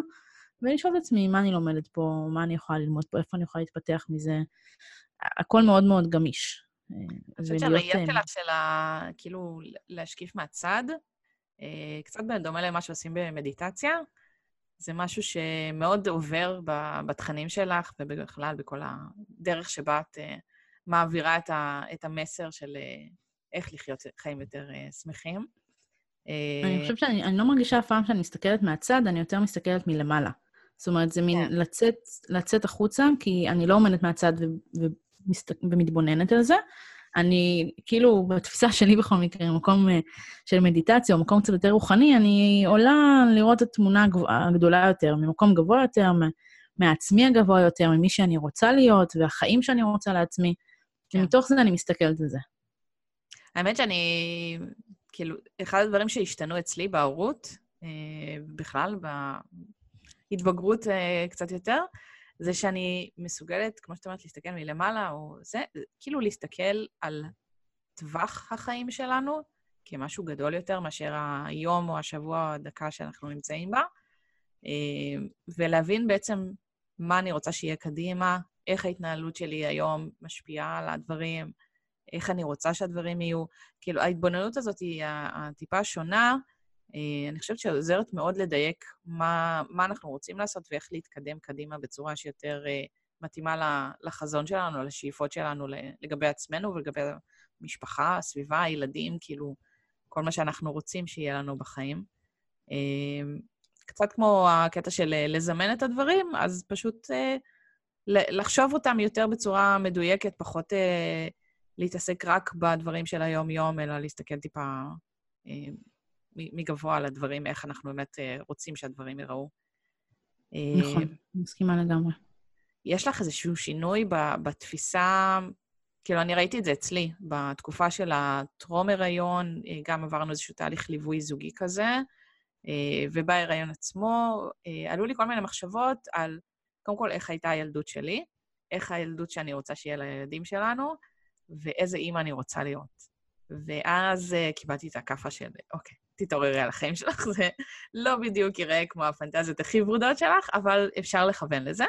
ולשאול את עצמי מה אני לומדת פה, מה אני יכולה ללמוד פה, איפה אני יכולה להתפתח מזה. הכל מאוד מאוד גמיש. אה, אני חושבת שהראייה אה, שלך של ה... כאילו, להשקיף מהצד, קצת בדומה למה שעושים במדיטציה, זה משהו שמאוד עובר בתכנים שלך ובכלל בכל הדרך שבה את מעבירה את, ה, את המסר של אה, איך לחיות חיים יותר אה, שמחים. אני חושבת שאני לא מרגישה אף פעם שאני מסתכלת מהצד, אני יותר מסתכלת מלמעלה. זאת אומרת, זה מין yeah. כן. לצאת, לצאת החוצה, כי אני לא עומדת מהצד ו, ומסת, ומתבוננת על זה. אני, כאילו, בתפיסה שלי בכל מקרה, במקום אה, של מדיטציה, או מקום קצת יותר רוחני, אני עולה לראות את התמונה הגדולה יותר, ממקום גבוה יותר, מעצמי הגבוה יותר, ממי שאני רוצה להיות, והחיים שאני רוצה לעצמי. כן. ומתוך זה אני מסתכלת על זה. האמת שאני, כאילו, אחד הדברים שהשתנו אצלי בהורות, אה, בכלל, בהתבגרות אה, קצת יותר, זה שאני מסוגלת, כמו שאת אומרת, להסתכל מלמעלה, או זה, כאילו להסתכל על טווח החיים שלנו כמשהו גדול יותר מאשר היום או השבוע או הדקה שאנחנו נמצאים בה, אה, ולהבין בעצם מה אני רוצה שיהיה קדימה, איך ההתנהלות שלי היום משפיעה על הדברים, איך אני רוצה שהדברים יהיו. כאילו, ההתבוננות הזאת היא הטיפה השונה, אה, אני חושבת שעוזרת מאוד לדייק מה, מה אנחנו רוצים לעשות ואיך להתקדם קדימה בצורה שיותר אה, מתאימה לחזון שלנו, לשאיפות שלנו לגבי עצמנו ולגבי המשפחה, הסביבה, הילדים, כאילו, כל מה שאנחנו רוצים שיהיה לנו בחיים. אה, קצת כמו הקטע של לזמן את הדברים, אז פשוט לחשוב אותם יותר בצורה מדויקת, פחות אה, להתעסק רק בדברים של היום-יום, אלא להסתכל טיפה אה, מגבוה על הדברים, איך אנחנו באמת אה, רוצים שהדברים ייראו. נכון, אה, מסכימה לגמרי. יש לך איזשהו שינוי בתפיסה, כאילו, אני ראיתי את זה אצלי, בתקופה של הטרום-הריון, אה, גם עברנו איזשהו תהליך ליווי זוגי כזה, ובהיריון עצמו, עלו לי כל מיני מחשבות על קודם כל, איך הייתה הילדות שלי, איך הילדות שאני רוצה שיהיה לילדים שלנו, ואיזה אימא אני רוצה להיות. ואז קיבלתי את הכאפה של, אוקיי, תתעוררי על החיים שלך, זה לא בדיוק יראה כמו הפנטזיות הכי ורודות שלך, אבל אפשר לכוון לזה.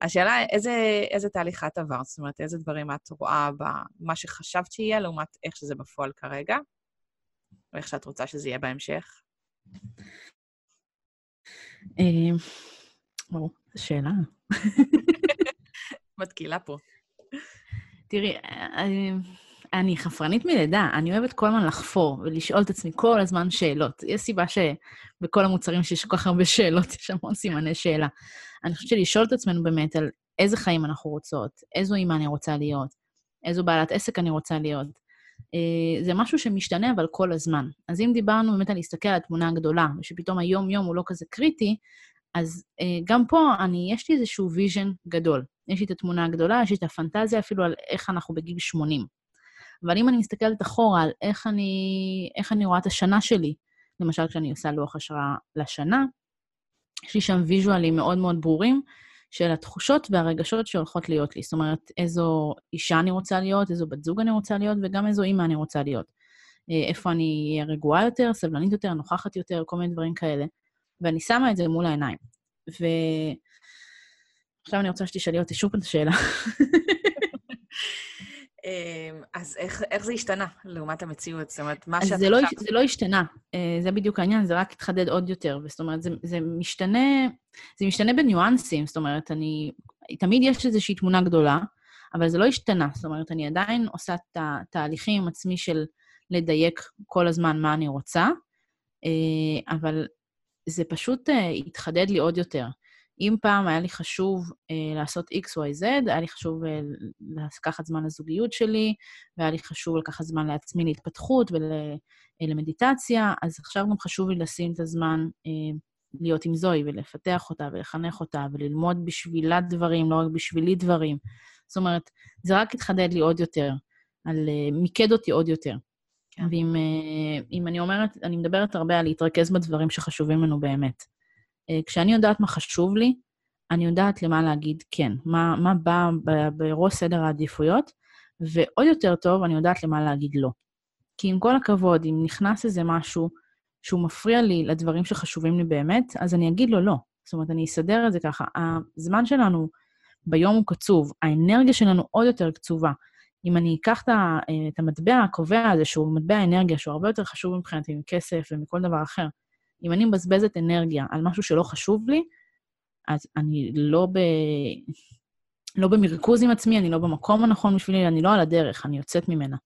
השאלה, איזה, איזה תהליך את עברת? זאת אומרת, איזה דברים את רואה במה שחשבת שיהיה, לעומת איך שזה בפועל כרגע, או איך שאת רוצה שזה יהיה בהמשך? אה, ברור. שאלה. מתקילה פה. תראי, אני, חפרנית מלידה, אני אוהבת כל הזמן לחפור ולשאול את עצמי כל הזמן שאלות. יש סיבה שבכל המוצרים שיש כל כך הרבה שאלות, יש המון סימני שאלה. אני חושבת שלשאול את עצמנו באמת על איזה חיים אנחנו רוצות, איזו אימא אני רוצה להיות, איזו בעלת עסק אני רוצה להיות. אה, זה משהו שמשתנה אבל כל הזמן. אז אם דיברנו באמת על להסתכל על התמונה הגדולה, ושפתאום היום-יום הוא לא כזה קריטי, אז אה, גם פה אני, יש לי איזשהו vision גדול. יש לי את התמונה הגדולה, יש לי את הפנטזיה אפילו על איך אנחנו בגיל 80. אבל אם אני מסתכלת אחורה על איך אני, איך אני רואה את השנה שלי, למשל כשאני עושה לוח השראה לשנה, יש לי שם ויז'ואלים מאוד מאוד ברורים של התחושות והרגשות שהולכות להיות לי. זאת אומרת, איזו אישה אני רוצה להיות, איזו בת זוג אני רוצה להיות, וגם איזו אימא אני רוצה להיות. אה, איפה אני אהיה רגועה יותר, סבלנית יותר, נוכחת יותר, כל מיני דברים כאלה. ואני שמה את זה מול העיניים. ועכשיו אני רוצה שתשאלי אותי שוב את השאלה. אמ, אז איך, איך זה השתנה לעומת המציאות? זאת אומרת, מה שאת זה לא, זה לא השתנה, אה, זה בדיוק העניין, זה רק התחדד עוד יותר. זאת אומרת, זה, זה משתנה, זה משתנה בניואנסים, זאת אומרת, אני... תמיד יש איזושהי תמונה גדולה, אבל זה לא השתנה. זאת אומרת, אני עדיין עושה את התהליכים עם עצמי של לדייק כל הזמן מה אני רוצה, אה, אבל זה פשוט אה, התחדד לי עוד יותר. אם פעם היה לי חשוב אה, לעשות X, Y, Z, היה לי חשוב אה, לקחת זמן לזוגיות שלי, והיה לי חשוב לקחת זמן לעצמי להתפתחות ולמדיטציה, אה, אז עכשיו גם חשוב לי לשים את הזמן אה, להיות עם זוהי ולפתח אותה ולחנך אותה וללמוד בשבילה דברים, לא רק בשבילי דברים. זאת אומרת, זה רק התחדד לי עוד יותר, על, אה, מיקד אותי עוד יותר. כן. ואם אה, אני אומרת, אני מדברת הרבה על להתרכז בדברים שחשובים לנו באמת. אה, כשאני יודעת מה חשוב לי, אני יודעת למה להגיד כן, מה, מה בא בראש סדר העדיפויות, ועוד יותר טוב, אני יודעת למה להגיד לא. כי עם כל הכבוד, אם נכנס איזה משהו שהוא מפריע לי לדברים שחשובים לי באמת, אז אני אגיד לו לא. זאת אומרת, אני אסדר את זה ככה. הזמן שלנו ביום הוא קצוב, האנרגיה שלנו עוד יותר קצובה. אם אני אקח את המטבע הקובע הזה, שהוא מטבע אנרגיה, שהוא הרבה יותר חשוב מבחינתי מכסף ומכל דבר אחר, אם אני מבזבזת אנרגיה על משהו שלא חשוב לי, אז אני לא, ב... לא במרכוז עם עצמי, אני לא במקום הנכון בשבילי, אני לא על הדרך, אני יוצאת ממנה.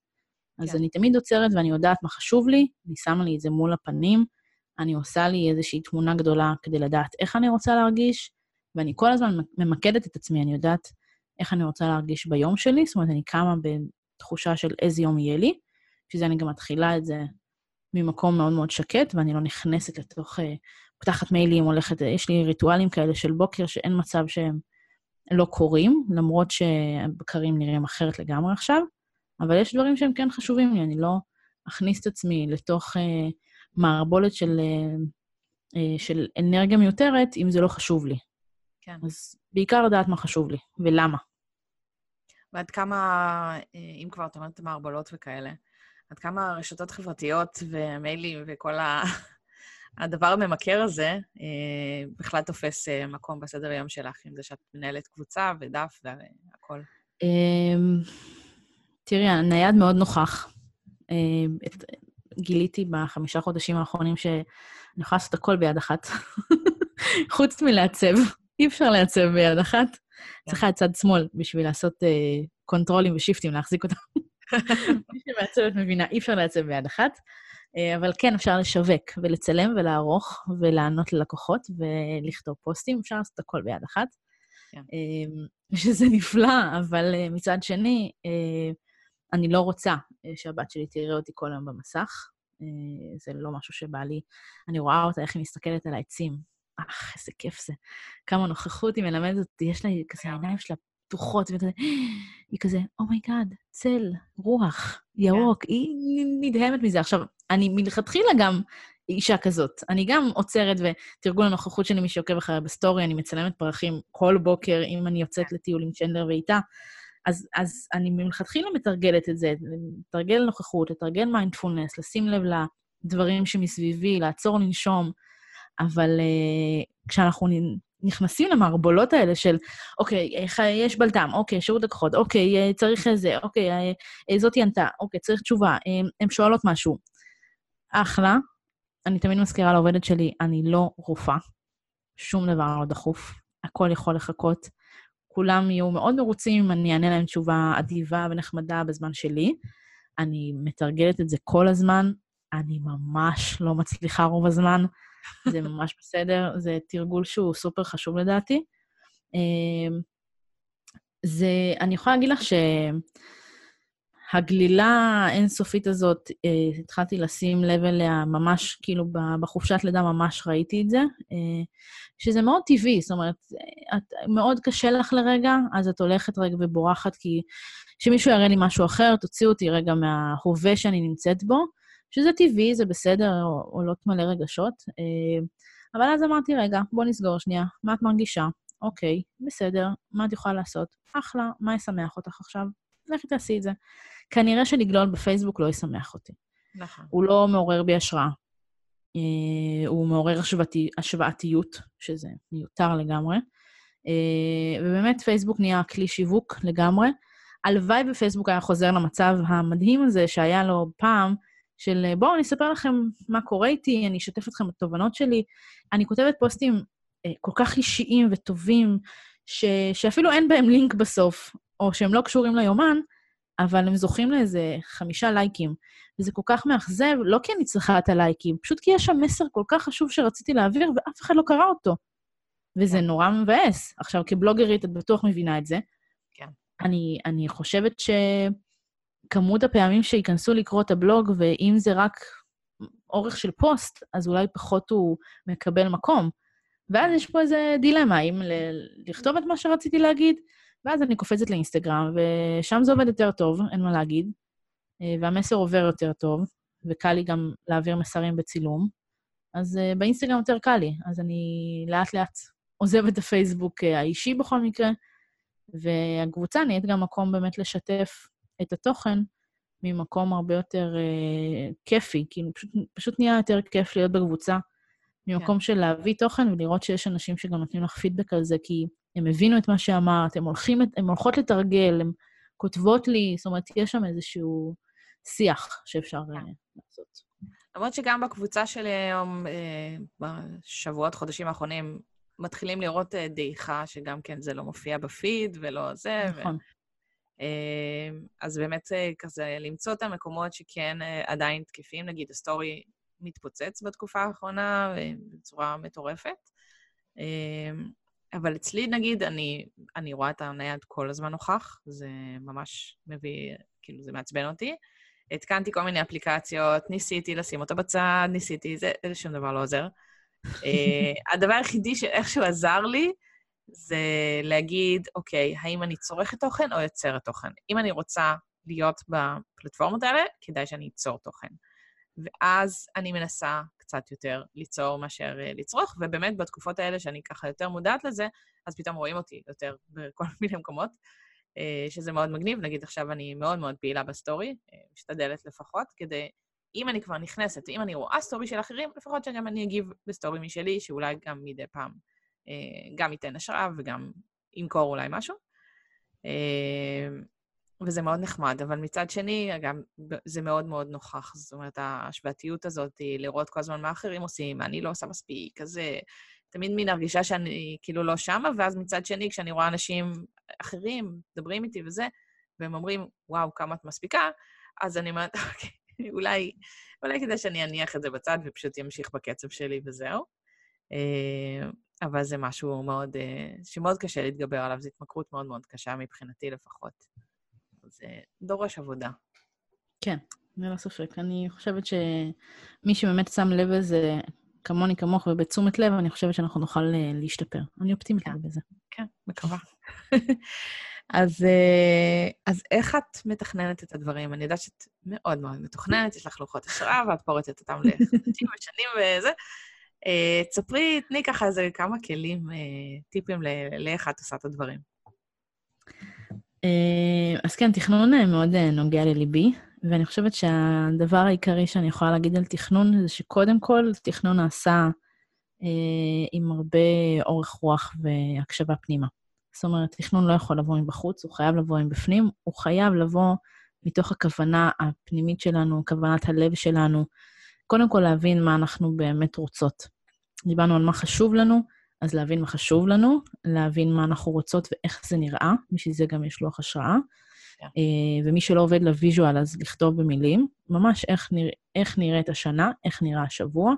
אז כן. אני תמיד עוצרת ואני יודעת מה חשוב לי, אני שמה לי את זה מול הפנים, אני עושה לי איזושהי תמונה גדולה כדי לדעת איך אני רוצה להרגיש, ואני כל הזמן ממקדת את עצמי, אני יודעת איך אני רוצה להרגיש ביום שלי, זאת אומרת, אני קמה בתחושה של איזה יום יהיה לי, שזה אני גם מתחילה את זה ממקום מאוד מאוד שקט, ואני לא נכנסת לתוך, uh, פותחת מיילים, הולכת, יש לי ריטואלים כאלה של בוקר שאין מצב שהם לא קורים, למרות שהבקרים נראים אחרת לגמרי עכשיו, אבל יש דברים שהם כן חשובים לי, אני לא אכניס את עצמי לתוך uh, מערבולת של, uh, uh, של אנרגיה מיותרת, אם זה לא חשוב לי. כן. אז בעיקר לדעת מה חשוב לי, ולמה. ועד כמה, אם כבר את אומרת מערבולות וכאלה, עד כמה הרשתות החברתיות ומיילים וכל ה... הדבר הממכר הזה אה, בכלל תופס אה, מקום בסדר היום שלך, עם זה שאת מנהלת קבוצה ודף והכול. אמ, תראי, הנייד מאוד נוכח. אה, גיליתי בחמישה חודשים האחרונים שאני יכולה לעשות הכל ביד אחת, חוץ מלעצב. אי אפשר לעצב ביד אחת. כן. צריכה את צד שמאל בשביל לעשות קונטרולים ושיפטים, להחזיק אותם. מי שמעצבת מבינה, אי אפשר לעצב ביד אחת, אה, אבל כן, אפשר לשווק ולצלם ולערוך ולענות ללקוחות ולכתוב פוסטים, אפשר לעשות הכל ביד אחת. כן. אה, שזה נפלא, אבל אה, מצד שני, אני לא רוצה שהבת שלי תראה אותי כל היום במסך. זה לא משהו שבא לי. אני רואה אותה, איך היא מסתכלת על העצים. אך, איזה כיף זה. כמה נוכחות היא מלמדת אותי, יש לה כזה, העיניים שלה פתוחות, וכזה, היא כזה, oh my god, oh צל, רוח, ירוק, yeah. היא נדהמת מזה. עכשיו, אני מלכתחילה גם אישה כזאת. אני גם עוצרת, ותרגול הנוכחות שלי, מי שעוקב אחריי בסטורי, אני מצלמת פרחים כל בוקר, אם אני יוצאת yeah. לטיול עם צ'נדלר ואיתה. אז, אז אני מלכתחילה מתרגלת את זה, לתרגל נוכחות, לתרגל מיינדפולנס, לשים לב לדברים שמסביבי, לעצור לנשום, אבל uh, כשאנחנו נכנסים למערבולות האלה של, אוקיי, יש בלטם, אוקיי, שירות לקוחות, אוקיי, אה, צריך איזה, אוקיי, אה, אה, זאתי ענתה, אוקיי, צריך תשובה, הן שואלות משהו. אחלה, אני תמיד מזכירה לעובדת שלי, אני לא רופאה, שום דבר לא דחוף, הכל יכול לחכות. כולם יהיו מאוד מרוצים אם אני אענה להם תשובה אדיבה ונחמדה בזמן שלי. אני מתרגלת את זה כל הזמן, אני ממש לא מצליחה רוב הזמן. זה ממש בסדר, זה תרגול שהוא סופר חשוב לדעתי. אמ, זה, אני יכולה להגיד לך שהגלילה האינסופית הזאת, אה, התחלתי לשים לב אליה ממש, כאילו בחופשת לידה ממש ראיתי את זה, אה, שזה מאוד טבעי, זאת אומרת, את, מאוד קשה לך לרגע, אז את הולכת רגע ובורחת, כי שמישהו יראה לי משהו אחר, תוציאו אותי רגע מההווה שאני נמצאת בו. שזה טבעי, זה בסדר, עולות מלא רגשות. אה, אבל אז אמרתי, רגע, בוא נסגור שנייה, מה את מרגישה? אוקיי, בסדר, מה את יכולה לעשות? אחלה, מה ישמח אותך עכשיו? לכי תעשי את זה. כנראה שלגלול בפייסבוק לא ישמח אותי. נכון. הוא לא מעורר בי השראה. אה, הוא מעורר השוואתי, השוואתיות, שזה מיותר לגמרי. אה, ובאמת, פייסבוק נהיה כלי שיווק לגמרי. הלוואי ופייסבוק היה חוזר למצב המדהים הזה שהיה לו פעם, של בואו אני אספר לכם מה קורה איתי, אני אשתף אתכם בתובנות שלי. אני כותבת פוסטים אה, כל כך אישיים וטובים, ש, שאפילו אין בהם לינק בסוף, או שהם לא קשורים ליומן, אבל הם זוכים לאיזה חמישה לייקים. וזה כל כך מאכזב, לא כי אני צריכה את הלייקים, פשוט כי יש שם מסר כל כך חשוב שרציתי להעביר, ואף אחד לא קרא אותו. וזה כן. נורא מבאס. עכשיו, כבלוגרית, את בטוח מבינה את זה. כן. אני, אני חושבת שכמות הפעמים שייכנסו לקרוא את הבלוג, ואם זה רק אורך של פוסט, אז אולי פחות הוא מקבל מקום. ואז יש פה איזה דילמה, האם ל- לכתוב את מה שרציתי להגיד, ואז אני קופצת לאינסטגרם, ושם זה עובד יותר טוב, אין מה להגיד, אה, והמסר עובר יותר טוב, וקל לי גם להעביר מסרים בצילום. אז uh, באינסטגרם יותר קל לי, אז אני לאט-לאט עוזבת את הפייסבוק uh, האישי בכל מקרה, והקבוצה נהיית גם מקום באמת לשתף את התוכן ממקום הרבה יותר uh, כיפי, כאילו פשוט, פשוט נהיה יותר כיף להיות בקבוצה, ממקום כן. של להביא תוכן ולראות שיש אנשים שגם נותנים לך פידבק על זה, כי הם הבינו את מה שאמרת, הם, הולכים, הם הולכות לתרגל, הם כותבות לי, זאת אומרת, יש שם איזשהו שיח שאפשר uh, לעשות. למרות שגם בקבוצה שלי היום, אה, בשבועות, חודשים האחרונים, מתחילים לראות אה, דעיכה, שגם כן זה לא מופיע בפיד ולא זה. נכון. ו... אז באמת כזה למצוא את המקומות שכן עדיין תקפים, נגיד הסטורי מתפוצץ בתקופה האחרונה בצורה מטורפת. אבל אצלי, נגיד, אני, אני רואה את הנייד כל הזמן נוכח, זה ממש מביא, כאילו, זה מעצבן אותי. התקנתי כל מיני אפליקציות, ניסיתי לשים אותו בצד, ניסיתי, זה, זה שום דבר לא עוזר. הדבר היחידי שאיכשהו עזר לי, זה להגיד, אוקיי, האם אני צורכת תוכן או יוצרת תוכן? אם אני רוצה להיות בפלטפורמות האלה, כדאי שאני אצור תוכן. ואז אני מנסה קצת יותר ליצור מאשר uh, לצרוך, ובאמת בתקופות האלה שאני ככה יותר מודעת לזה, אז פתאום רואים אותי יותר בכל מיני מקומות. אה, שזה מאוד מגניב. נגיד עכשיו אני מאוד מאוד פעילה בסטורי, אה, משתדלת לפחות, כדי, אם אני כבר נכנסת, אם אני רואה סטורי של אחרים, לפחות שגם אני אגיב בסטורי משלי, שאולי גם מדי פעם אה, גם ייתן השראה וגם ימכור אולי משהו. וזה מאוד נחמד, אבל מצד שני, גם זה מאוד מאוד נוכח. זאת אומרת, ההשוואתיות הזאת, לראות כל הזמן מה אחרים עושים, אני לא עושה מספיק, אז תמיד מין הרגישה שאני כאילו לא שמה, ואז מצד שני, כשאני רואה אנשים אחרים מדברים איתי וזה, והם אומרים, וואו, כמה את מספיקה, אז אני אומרת, אוקיי, אולי, אולי כדאי שאני אניח את זה בצד ופשוט אמשיך בקצב שלי וזהו. אבל זה משהו מאוד, אה, שמאוד קשה להתגבר עליו, זו התמכרות מאוד מאוד קשה מבחינתי לפחות. זה דורש עבודה. כן, ללא ספק. אני חושבת שמי שבאמת שם לב לזה, כמוני, כמוך ובתשומת לב, אני חושבת שאנחנו נוכל אה, להשתפר. אני אופטימית כן. בזה. כן, מקווה. אז, אה, אז איך את מתכננת את הדברים? אני יודעת שאת מאוד מאוד מתוכננת, יש לך לוחות השראה, ואת פורצת אותם לחודשים ושנים וזה. אה, תספרי, תני ככה איזה כמה כלים, טיפים לאיך את עושה את הדברים. אז כן, תכנון מאוד נוגע לליבי. ואני חושבת שהדבר העיקרי שאני יכולה להגיד על תכנון זה שקודם כל, תכנון נעשה אה, עם הרבה אורך רוח והקשבה פנימה. זאת אומרת, תכנון לא יכול לבוא מבחוץ, הוא חייב לבוא מבפנים, הוא חייב לבוא מתוך הכוונה הפנימית שלנו, כוונת הלב שלנו, קודם כל להבין מה אנחנו באמת רוצות. דיברנו על מה חשוב לנו, אז להבין מה חשוב לנו, להבין מה אנחנו רוצות ואיך זה נראה, בשביל זה גם יש לוח השראה. כן. אה, ומי שלא עובד לוויז'ואל, אז לכתוב במילים, ממש איך, נרא, איך נראית השנה, איך נראה השבוע.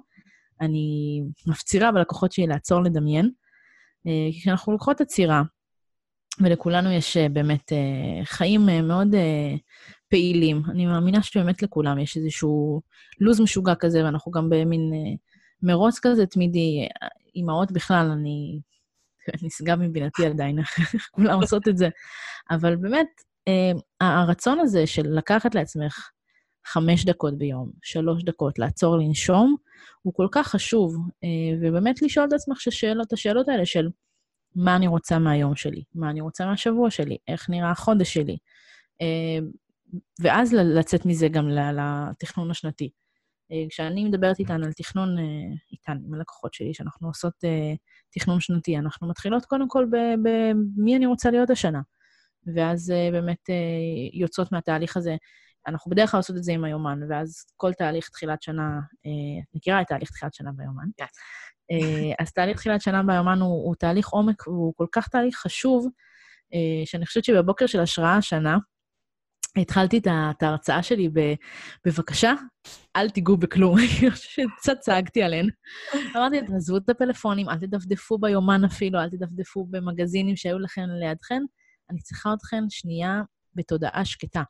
אני מפצירה בלקוחות שלי לעצור לדמיין, אה, כי כשאנחנו לוקחות עצירה, ולכולנו יש אה, באמת חיים מאוד פעילים. אני מאמינה שבאמת לכולם יש איזשהו לו"ז משוגע כזה, ואנחנו גם במין מרוץ כזה תמידי. אימהות בכלל, אני נשגב מבינתי עדיין, כולם עושות את זה. אבל באמת, Uh, הרצון הזה של לקחת לעצמך חמש דקות ביום, שלוש דקות, לעצור לנשום, הוא כל כך חשוב, uh, ובאמת לשאול את עצמך ששאלות, השאלות האלה של מה אני רוצה מהיום שלי, מה אני רוצה מהשבוע שלי, איך נראה החודש שלי. Uh, ואז לצאת מזה גם לתכנון השנתי. אה, כשאני מדברת איתן על תכנון, אה, איתן, עם הלקוחות שלי, שאנחנו עושות תכנון שנתי, אנחנו מתחילות קודם כל במי אני רוצה להיות השנה. ואז באמת יוצאות מהתהליך הזה. אנחנו בדרך כלל עושות את זה עם היומן, ואז כל תהליך תחילת שנה, את מכירה את תהליך תחילת שנה ביומן? כן. אז תהליך תחילת שנה ביומן הוא, הוא תהליך עומק, והוא כל כך תהליך חשוב, אה, שאני חושבת שבבוקר של השראה השנה, התחלתי את ההרצאה שלי ב... בבקשה, אל תיגעו בכלום. אני חושבת שקצת צעקתי עליהן. אמרתי, תעזבו את הפלאפונים, אל תדפדפו ביומן אפילו, אל תדפדפו במגזינים שהיו לכם לידכן. אני צריכה אתכן שנייה בתודעה שקטה.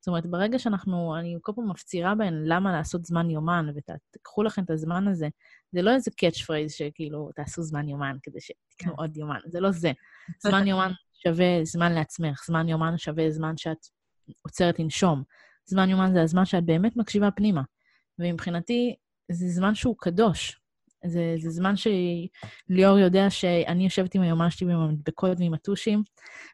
זאת אומרת, ברגע שאנחנו, אני כל פעם מפצירה בהן למה לעשות זמן יומן, ותיקחו לכם את הזמן הזה, זה לא איזה catch phrase שכאילו, תעשו זמן יומן כדי שתקנו כן. עוד יומן, זה לא זה. זמן יומן שווה זמן לעצמך, זמן יומן שווה זמן שאת עוצרת לנשום. זמן יומן זה הזמן שאת באמת מקשיבה פנימה. ומבחינתי, זה זמן שהוא קדוש. זה, זה זמן שליאור יודע שאני יושבת עם היומן שלי ועם המדבקות ועם הטושים,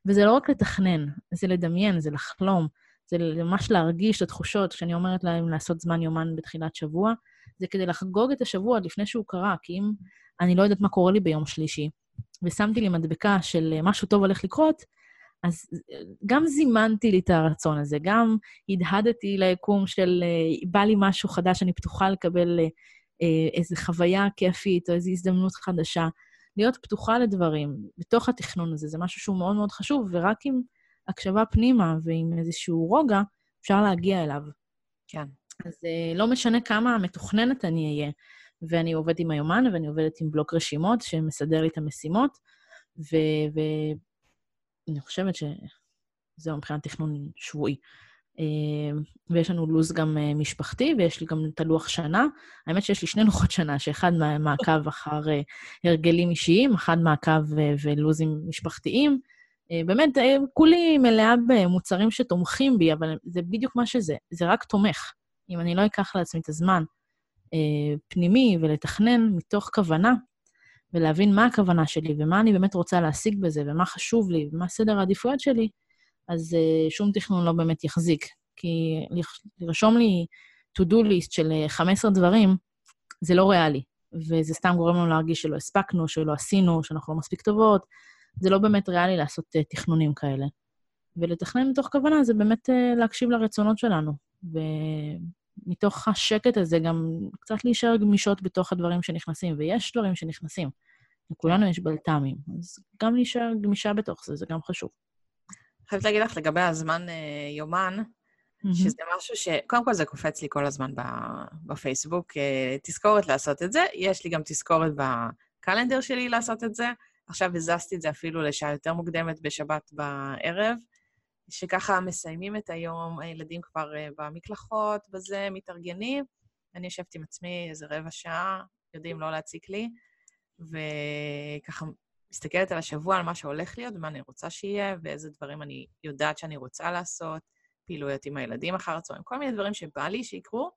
וזה לא רק לתכנן, זה לדמיין, זה לחלום, זה ממש להרגיש את התחושות. כשאני אומרת להם לעשות זמן יומן בתחילת שבוע, זה כדי לחגוג את השבוע עוד לפני שהוא קרה, כי אם אני לא יודעת מה קורה לי ביום שלישי, ושמתי לי מדבקה של משהו טוב הולך לקרות, אז אה, גם זימנתי לי את הרצון הזה, גם הדהדתי ליקום של אה, בא לי משהו חדש, אני פתוחה לקבל איזו חוויה כיפית או איזו הזדמנות חדשה. להיות פתוחה לדברים בתוך התכנון הזה, זה משהו שהוא מאוד מאוד חשוב, ורק עם הקשבה פנימה ועם איזשהו רוגע, אפשר להגיע אליו. כן. אז לא משנה כמה מתוכננת אני אהיה, ואני עובדת עם היומן, ואני עובדת עם בלוק רשימות שמסדר לי את המשימות, ואני חושבת שזהו מבחינת תכנון שבועי. אה, ויש לנו לו"ז גם אה, משפחתי, ויש לי גם את הלוח שנה. האמת שיש לי שני לוחות שנה, שאחד מעקב אחר אה, הרגלים אישיים, אחד מעקב ולו"זים משפחתיים. באמת, כולי מלאה במוצרים שתומכים בי, אבל זה בדיוק מה שזה, זה רק תומך. אם אני לא אקח לעצמי את הזמן פנימי ולתכנן מתוך כוונה, ולהבין מה הכוונה שלי ומה אני באמת רוצה להשיג בזה ומה חשוב לי ומה סדר העדיפויות שלי, אז אה, שום תכנון לא באמת יחזיק. כי לרשום לי to-do list של 15 אה, דברים, זה לא ריאלי, וזה סתם גורם לנו להרגיש שלא הספקנו, שלא עשינו, שאנחנו לא מספיק טובות. זה לא באמת ריאלי לעשות uh, תכנונים כאלה. ולתכנן מתוך כוונה זה באמת uh, להקשיב לרצונות שלנו. מתוך השקט הזה גם קצת להישאר גמישות בתוך הדברים שנכנסים, ויש דברים שנכנסים. לכולנו יש בלת"מים, אז גם להישאר גמישה בתוך זה, זה גם חשוב. חייבת להגיד לך לגבי הזמן אה, יומן, mm-hmm. שזה משהו ש... קודם כל זה קופץ לי כל הזמן בפייסבוק, אה, תזכורת לעשות את זה. יש לי גם תזכורת בקלנדר שלי לעשות את זה. עכשיו הזזתי את זה אפילו לשעה יותר מוקדמת בשבת בערב, שככה מסיימים את היום, הילדים כבר uh, במקלחות, בזה, מתארגנים. אני יושבת עם עצמי איזה רבע שעה, יודעים לא להציק לי, וככה מסתכלת על השבוע, על מה שהולך להיות ומה אני רוצה שיהיה, ואיזה דברים אני יודעת שאני רוצה לעשות, פעילויות עם הילדים אחר הצהריים, כל מיני דברים שבא לי שיקרו,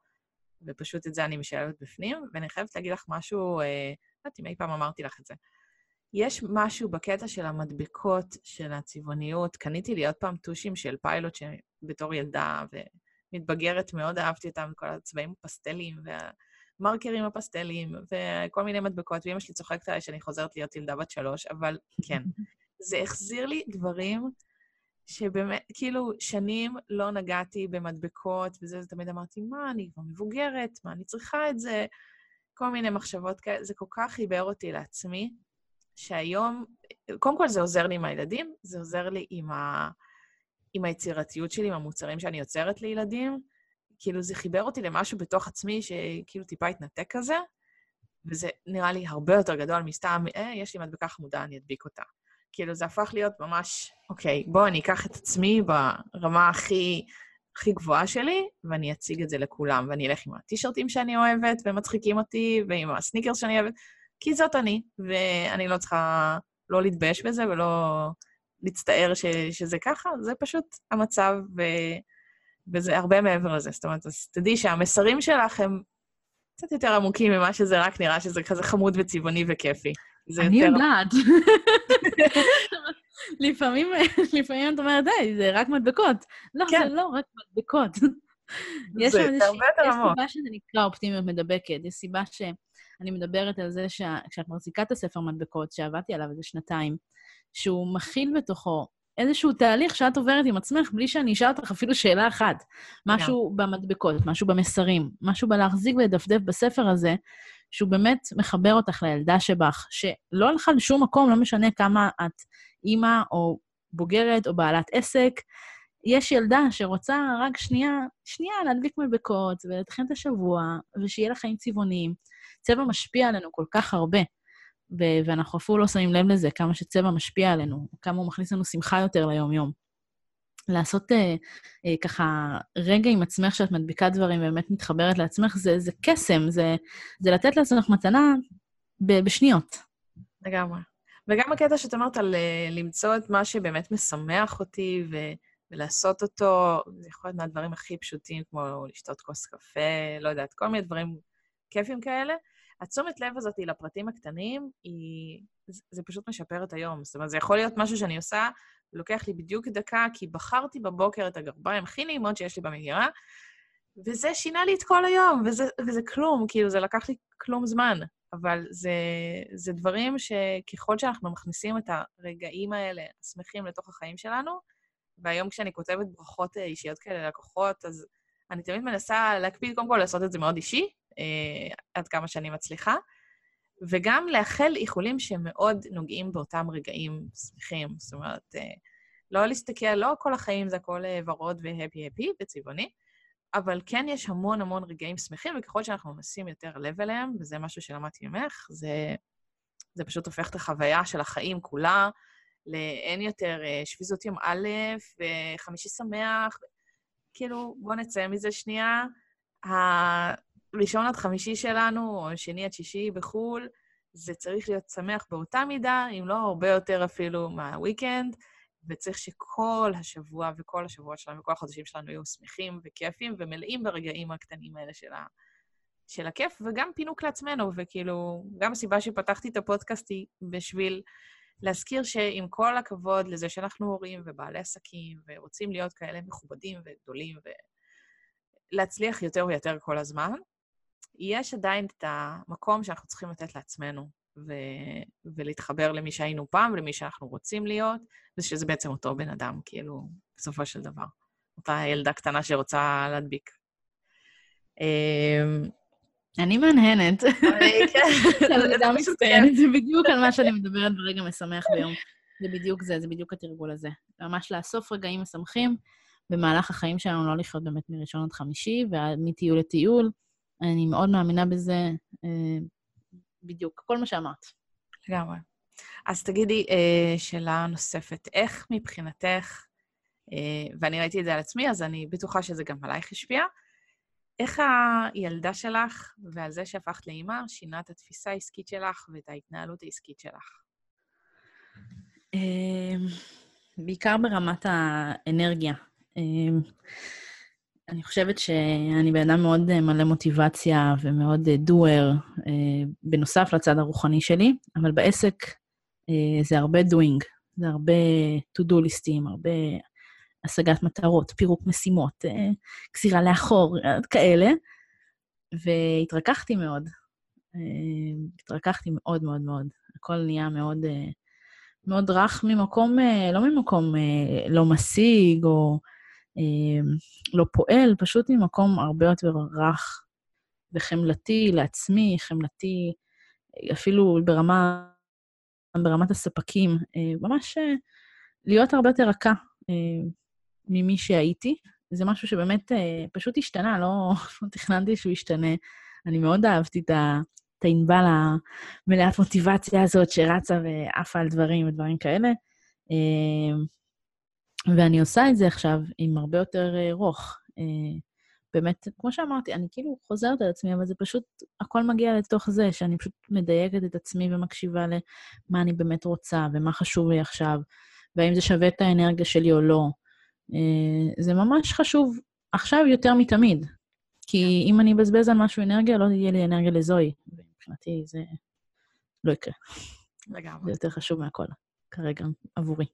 ופשוט את זה אני משלבת בפנים. ואני חייבת להגיד לך משהו, אה, לא יודעת אם אי פעם אמרתי לך את זה. יש משהו בקטע של המדבקות, של הצבעוניות. קניתי לי עוד פעם טושים של פיילוט שבתור ילדה ומתבגרת מאוד אהבתי אותם, כל הצבעים הפסטליים והמרקרים הפסטליים וכל מיני מדבקות, ואמא שלי צוחקת עליי שאני חוזרת להיות ילדה בת שלוש, אבל כן. זה החזיר לי דברים שבאמת, כאילו, שנים לא נגעתי במדבקות וזה, תמיד אמרתי, מה, אני כבר מבוגרת, מה, אני צריכה את זה? כל מיני מחשבות כאלה. זה כל כך חיבר אותי לעצמי. שהיום, קודם כל זה עוזר לי עם הילדים, זה עוזר לי עם, ה, עם היצירתיות שלי, עם המוצרים שאני יוצרת לילדים. כאילו, זה חיבר אותי למשהו בתוך עצמי שכאילו טיפה התנתק כזה, וזה נראה לי הרבה יותר גדול מסתם, אה, יש לי מדבקה חמודה, אני אדביק אותה. כאילו, זה הפך להיות ממש, אוקיי, בואו אני אקח את עצמי ברמה הכי, הכי גבוהה שלי, ואני אציג את זה לכולם, ואני אלך עם הטישרטים שאני אוהבת, ומצחיקים אותי, ועם הסניקרס שאני אוהבת. כי זאת אני, ואני לא צריכה לא להתבייש בזה ולא להצטער ש, שזה ככה, זה פשוט המצב, ו, וזה הרבה מעבר לזה. זאת אומרת, אז תדעי שהמסרים שלך הם קצת יותר עמוקים ממה שזה רק נראה שזה כזה חמוד וצבעוני וכיפי. אני יודעת. לפעמים, לפעמים את אומרת, די, זה רק מדבקות. לא, כן. זה לא רק מדבקות. יש שם איזושהי, יותר יש. סיבה שזה נקרא אופטימיות מדבקת, יש סיבה שאני מדברת על זה שכשאת מחזיקה את הספר מדבקות, שעבדתי עליו איזה שנתיים, שהוא מכיל בתוכו איזשהו תהליך שאת עוברת עם עצמך בלי שאני אשאל אותך אפילו שאלה אחת. משהו במדבקות, משהו במסרים, משהו בלהחזיק ולדפדף בספר הזה, שהוא באמת מחבר אותך לילדה שבך, שלא הלכה לשום מקום, לא משנה כמה את אימא או בוגרת או בעלת עסק, יש ילדה שרוצה רק שנייה, שנייה להדליק מדבקות ולהתחיל את השבוע, ושיהיה לה חיים צבעוניים. צבע משפיע עלינו כל כך הרבה, ו- ואנחנו אפילו לא שמים לב לזה, כמה שצבע משפיע עלינו, כמה הוא מכניס לנו שמחה יותר ליום-יום. לעשות אה, אה, ככה רגע עם עצמך שאת מדביקה דברים ובאמת מתחברת לעצמך, זה, זה קסם, זה, זה לתת לעצמך מתנה ב- בשניות. לגמרי. וגם הקטע שאת אמרת על אה, למצוא את מה שבאמת משמח אותי ו... ולעשות אותו, זה יכול להיות מהדברים הכי פשוטים, כמו לשתות כוס קפה, לא יודעת, כל מיני דברים כיפים כאלה. התשומת לב הזאת לפרטים הקטנים, היא... זה, זה פשוט משפר את היום. זאת אומרת, זה יכול להיות משהו שאני עושה, לוקח לי בדיוק דקה, כי בחרתי בבוקר את הגרביים הכי נעימות שיש לי במגירה, וזה שינה לי את כל היום, וזה, וזה כלום, כאילו, זה לקח לי כלום זמן. אבל זה, זה דברים שככל שאנחנו מכניסים את הרגעים האלה, השמחים, לתוך החיים שלנו, והיום כשאני כותבת ברכות אישיות כאלה ללקוחות, אז אני תמיד מנסה להקפיד קודם כל לעשות את זה מאוד אישי, אה, עד כמה שאני מצליחה, וגם לאחל איחולים שמאוד נוגעים באותם רגעים שמחים. זאת אומרת, אה, לא להסתכל, לא כל החיים זה הכל אה, ורוד והפי-הפי וצבעוני, אבל כן יש המון המון רגעים שמחים, וככל שאנחנו נשים יותר לב אליהם, וזה משהו שלמדתי ממך, זה, זה פשוט הופך את החוויה של החיים כולה לאין יותר אה, שביזות יום א' וחמישי שמח. כאילו, בואו נצא מזה שנייה. הראשון עד חמישי שלנו, או שני עד שישי בחו"ל, זה צריך להיות שמח באותה מידה, אם לא הרבה יותר אפילו מהוויקנד, וצריך שכל השבוע וכל השבועות שלנו וכל החודשים שלנו יהיו שמחים וכיפים ומלאים ברגעים הקטנים האלה של, ה... של הכיף, וגם פינוק לעצמנו, וכאילו, גם הסיבה שפתחתי את הפודקאסט היא בשביל להזכיר שעם כל הכבוד לזה שאנחנו הורים ובעלי עסקים, ורוצים להיות כאלה מכובדים וגדולים ולהצליח יותר ויותר כל הזמן, יש עדיין את המקום שאנחנו צריכים לתת לעצמנו, ו- ולהתחבר למי שהיינו פעם ולמי שאנחנו רוצים להיות, ושזה בעצם אותו בן אדם, כאילו, בסופו של דבר. אותה ילדה קטנה שרוצה להדביק. אמ, אני מהנהנת. כן. תלמידה מצטיינת, זה בדיוק על מה שאני מדברת ברגע משמח ביום. זה בדיוק זה, זה בדיוק התרגול הזה. ממש לאסוף רגעים משמחים במהלך החיים שלנו, לא לחיות באמת מראשון עד חמישי, ומטיול לטיול. אני מאוד מאמינה בזה, אה, בדיוק, כל מה שאמרת. לגמרי. אז תגידי, אה, שאלה נוספת, איך מבחינתך, אה, ואני ראיתי את זה על עצמי, אז אני בטוחה שזה גם עלייך השפיע, איך הילדה שלך ועל זה שהפכת לאימא שינה את התפיסה העסקית שלך ואת ההתנהלות העסקית שלך? בעיקר ברמת האנרגיה. אני חושבת שאני בן אדם מאוד מלא מוטיבציה ומאוד דואר, בנוסף לצד הרוחני שלי, אבל בעסק זה הרבה doing, זה הרבה to-do ליסטים, הרבה השגת מטרות, פירוק משימות, גזירה לאחור, כאלה. והתרככתי מאוד. התרככתי מאוד מאוד מאוד. הכל נהיה מאוד, מאוד רך ממקום, לא ממקום לא משיג או לא פועל, פשוט ממקום הרבה יותר רך וחמלתי לעצמי, חמלתי אפילו ברמה, ברמת הספקים, ממש להיות הרבה יותר רכה ממי שהייתי. זה משהו שבאמת פשוט השתנה, לא, לא תכננתי שהוא ישתנה. אני מאוד אהבתי את ה... את הענבל המלאת מוטיבציה הזאת שרצה ועפה על דברים ודברים כאלה. ואני עושה את זה עכשיו עם הרבה יותר רוך. באמת, כמו שאמרתי, אני כאילו חוזרת על עצמי, אבל זה פשוט, הכל מגיע לתוך זה, שאני פשוט מדייקת את עצמי ומקשיבה למה אני באמת רוצה ומה חשוב לי עכשיו, והאם זה שווה את האנרגיה שלי או לא. זה ממש חשוב עכשיו יותר מתמיד. כי אם אני אבזבז על משהו אנרגיה, לא תהיה לי אנרגיה לזוהי. מבחינתי זה לא יקרה. לגמרי. זה יותר חשוב מהכל, כרגע, עבורי.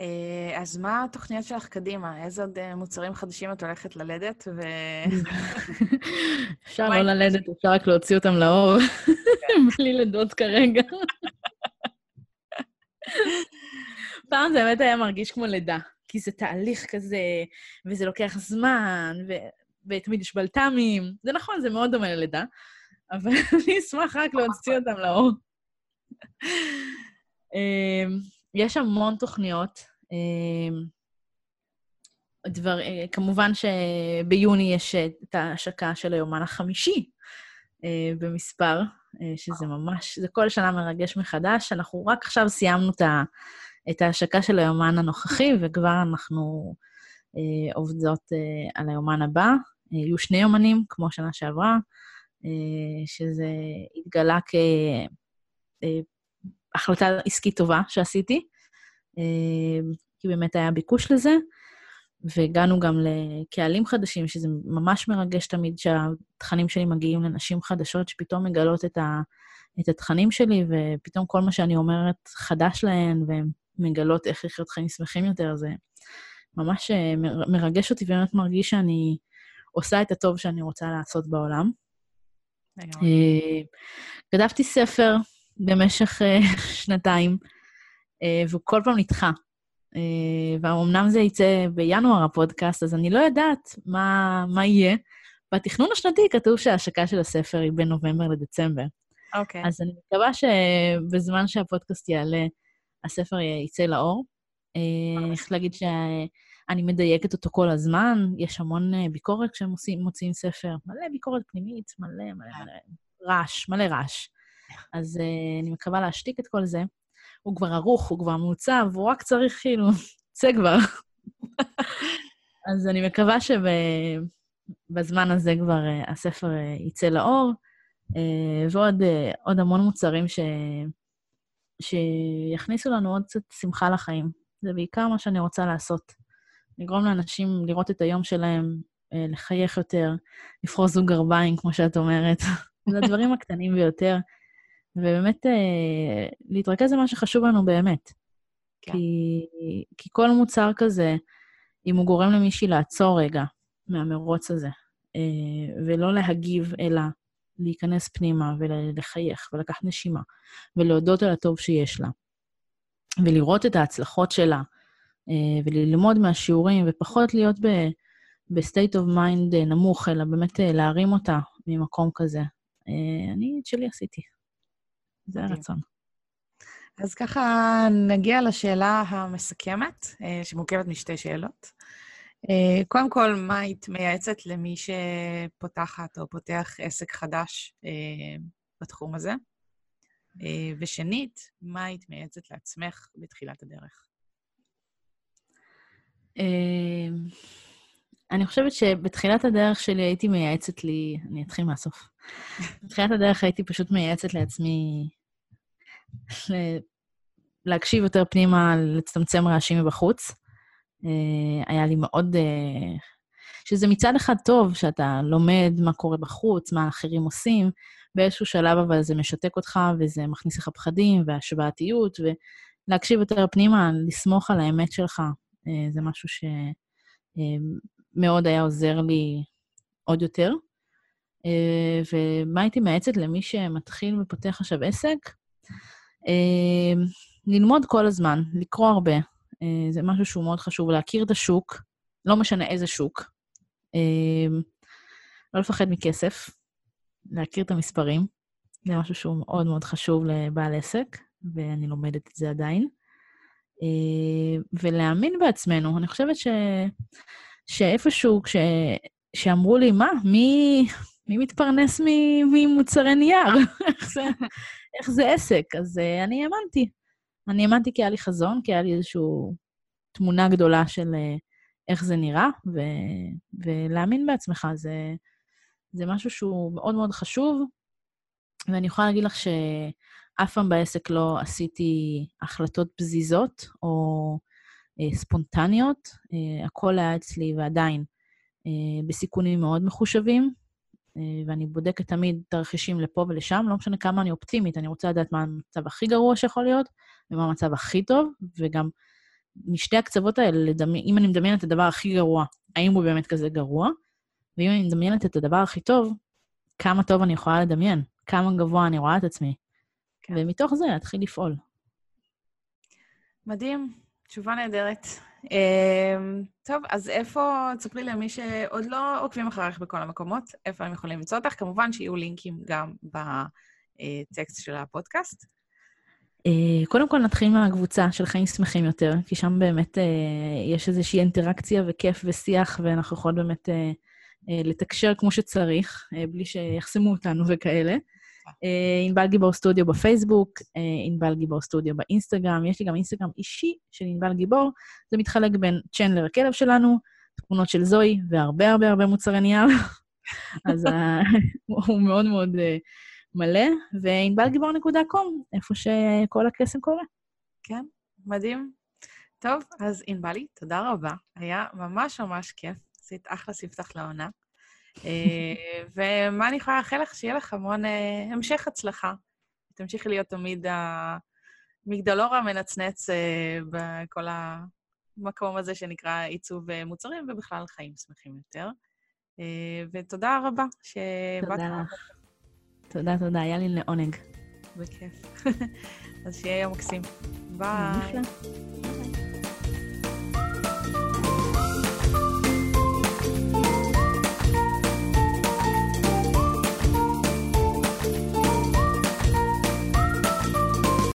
אה, אז מה התוכניות שלך קדימה? איזה עוד אה, מוצרים חדשים את הולכת ללדת? ו... אפשר לא ללדת, אפשר רק להוציא אותם לאור, בלי לידות כרגע. פעם זה באמת היה מרגיש כמו לידה, כי זה תהליך כזה, וזה לוקח זמן, ו... ותמיד יש בלת"מים. זה נכון, זה מאוד דומה ללידה, אבל אני אשמח רק להוציא אותם לאור. אמ, יש המון תוכניות. אמ, דבר, אה, כמובן שביוני יש את ההשקה של היומן החמישי אה, במספר, אה, שזה ממש, זה כל שנה מרגש מחדש. אנחנו רק עכשיו סיימנו את ההשקה של היומן הנוכחי, וכבר אנחנו עובדות על היומן הבא. יהיו שני יומנים, כמו שנה שעברה, שזה התגלה כהחלטה עסקית טובה שעשיתי. אה, כי באמת היה ביקוש לזה, והגענו גם לקהלים חדשים, שזה ממש מרגש תמיד שהתכנים שלי מגיעים לנשים חדשות שפתאום מגלות את, ה, את התכנים שלי, ופתאום כל מה שאני אומרת חדש להן, והן מגלות איך לחיות חיים שמחים יותר, זה ממש אה, מרגש אותי, ובאמת מרגיש שאני עושה את הטוב שאני רוצה לעשות בעולם. אה, כתבתי ספר במשך שנתיים, אה, והוא כל פעם נדחה. אה, ואומנם זה יצא בינואר, הפודקאסט, אז אני לא יודעת מה, מה יהיה. בתכנון השנתי כתוב שההשקה של הספר היא בין נובמבר לדצמבר. אוקיי. Okay. אז אני מקווה שבזמן שהפודקאסט יעלה, הספר יצא לאור. אה, אני חייבת להגיד שאני מדייקת אותו כל הזמן, יש המון ביקורת כשהם מוציאים ספר, מלא ביקורת פנימית, מלא מלא מלא רעש, מלא רעש. אז אני מקווה להשתיק את כל זה. הוא כבר ערוך, הוא כבר מעוצב, הוא רק צריך כאילו, צא כבר. אז אני מקווה שבזמן הזה כבר uh, הספר uh, יצא לאור, uh, ועוד המון מוצרים ש... שיכניסו לנו עוד קצת שמחה לחיים. זה בעיקר מה שאני רוצה לעשות. לגרום לאנשים לראות את היום שלהם, לחייך יותר, לפרוס זוג גרביים, כמו שאת אומרת. זה הדברים הקטנים ביותר. ובאמת אה, להתרכז במה שחשוב לנו באמת. כן. כי, כי כל מוצר כזה, אם הוא גורם למישהי לעצור רגע מהמרוץ הזה, אה, ולא להגיב, אלא להיכנס פנימה ולחייך ולקחת נשימה, ולהודות על הטוב שיש לה, ולראות את ההצלחות שלה, אה, וללמוד מהשיעורים, ופחות להיות ב-state of mind נמוך, אלא באמת להרים אותה ממקום כזה. אני את שלי עשיתי. זה הרצון. אז ככה נגיע לשאלה המסכמת, אה, שמורכבת משתי שאלות. אה, קודם כל, מה היית מייעצת למי שפותחת או פותח עסק חדש אה, בתחום הזה? ושנית, מה היית מייעצת לעצמך בתחילת הדרך? אני חושבת שבתחילת הדרך שלי הייתי מייעצת לי, אני אתחיל מהסוף. בתחילת הדרך הייתי פשוט מייעצת לעצמי להקשיב יותר פנימה, לצמצם רעשים מבחוץ. אה, היה לי מאוד... אה, שזה מצד אחד טוב, שאתה לומד מה קורה בחוץ, מה אחרים עושים, באיזשהו שלב אבל זה משתק אותך וזה מכניס לך פחדים והשוואתיות, ולהקשיב יותר פנימה, לסמוך על האמת שלך, אה, זה משהו שמאוד היה עוזר לי עוד יותר. ומה הייתי מעצת למי שמתחיל ופותח עכשיו עסק? אה, ללמוד כל הזמן, לקרוא הרבה. אה, זה משהו שהוא מאוד חשוב, להכיר את השוק, לא משנה איזה שוק. אה, לא לפחד מכסף, להכיר את המספרים. זה משהו שהוא מאוד מאוד חשוב לבעל עסק, ואני לומדת את זה עדיין. ולהאמין בעצמנו. אני חושבת ש... שאיפשהו, כש... שאמרו לי, מה, מי, מי מתפרנס ממוצרי נייר? איך זה, עסק? אז uh, אני האמנתי. אני האמנתי כי היה לי חזון, כי היה לי איזושהי תמונה גדולה של uh, איך זה נראה, ו... ולהאמין בעצמך זה, זה משהו שהוא מאוד מאוד חשוב, ואני יכולה להגיד לך שאף פעם בעסק לא עשיתי החלטות פזיזות או uh, ספונטניות, uh, הכל היה אצלי ועדיין בסיכונים מאוד מחושבים, ואני בודקת תמיד תרחישים לפה ולשם, לא משנה כמה אני אופטימית, אני רוצה לדעת מה המצב הכי גרוע שיכול להיות, ומה המצב הכי טוב, וגם משתי הקצוות האלה, לדמי, אם אני מדמיינת את הדבר הכי גרוע, האם הוא באמת כזה גרוע? ואם אני מדמיינת את הדבר הכי טוב, כמה טוב אני יכולה לדמיין, כמה גבוה אני רואה את עצמי. כן. ומתוך זה להתחיל לפעול. מדהים, תשובה נהדרת. אמ, טוב, אז איפה, תספרי למי שעוד לא עוקבים אחריך בכל המקומות, איפה הם יכולים למצוא אותך? כמובן שיהיו לינקים גם בטקסט של הפודקאסט. אה, קודם כל נתחיל מהקבוצה של חיים שמחים יותר, כי שם באמת אה, יש איזושהי אינטראקציה וכיף ושיח, ואנחנו יכולים באמת אה, לתקשר כמו שצריך, בלי שיחסמו אותנו וכאלה. ענבל גיבור סטודיו בפייסבוק, ענבל גיבור סטודיו באינסטגרם, יש לי גם אינסטגרם אישי של ענבל גיבור, זה מתחלק בין צ'נדלר הכלב שלנו, תמונות של זוהי והרבה הרבה הרבה מוצרי נייר, אז הוא מאוד מאוד מלא, וענבלגיבור.קום, איפה שכל הקסם קורה. כן, מדהים. טוב, אז ענבלי, תודה רבה. היה ממש ממש כיף. עשית אחלה ספתח לעונה. אה, ומה אני יכולה לאחל לך? שיהיה לך המון אה, המשך הצלחה. תמשיכי להיות תמיד המגדלור המנצנץ אה, בכל המקום הזה שנקרא עיצוב מוצרים, ובכלל חיים שמחים יותר. ותודה רבה שבאת. תודה לך. תודה, תודה, היה לי לעונג. בכיף. אז שיהיה יום מקסים. ביי.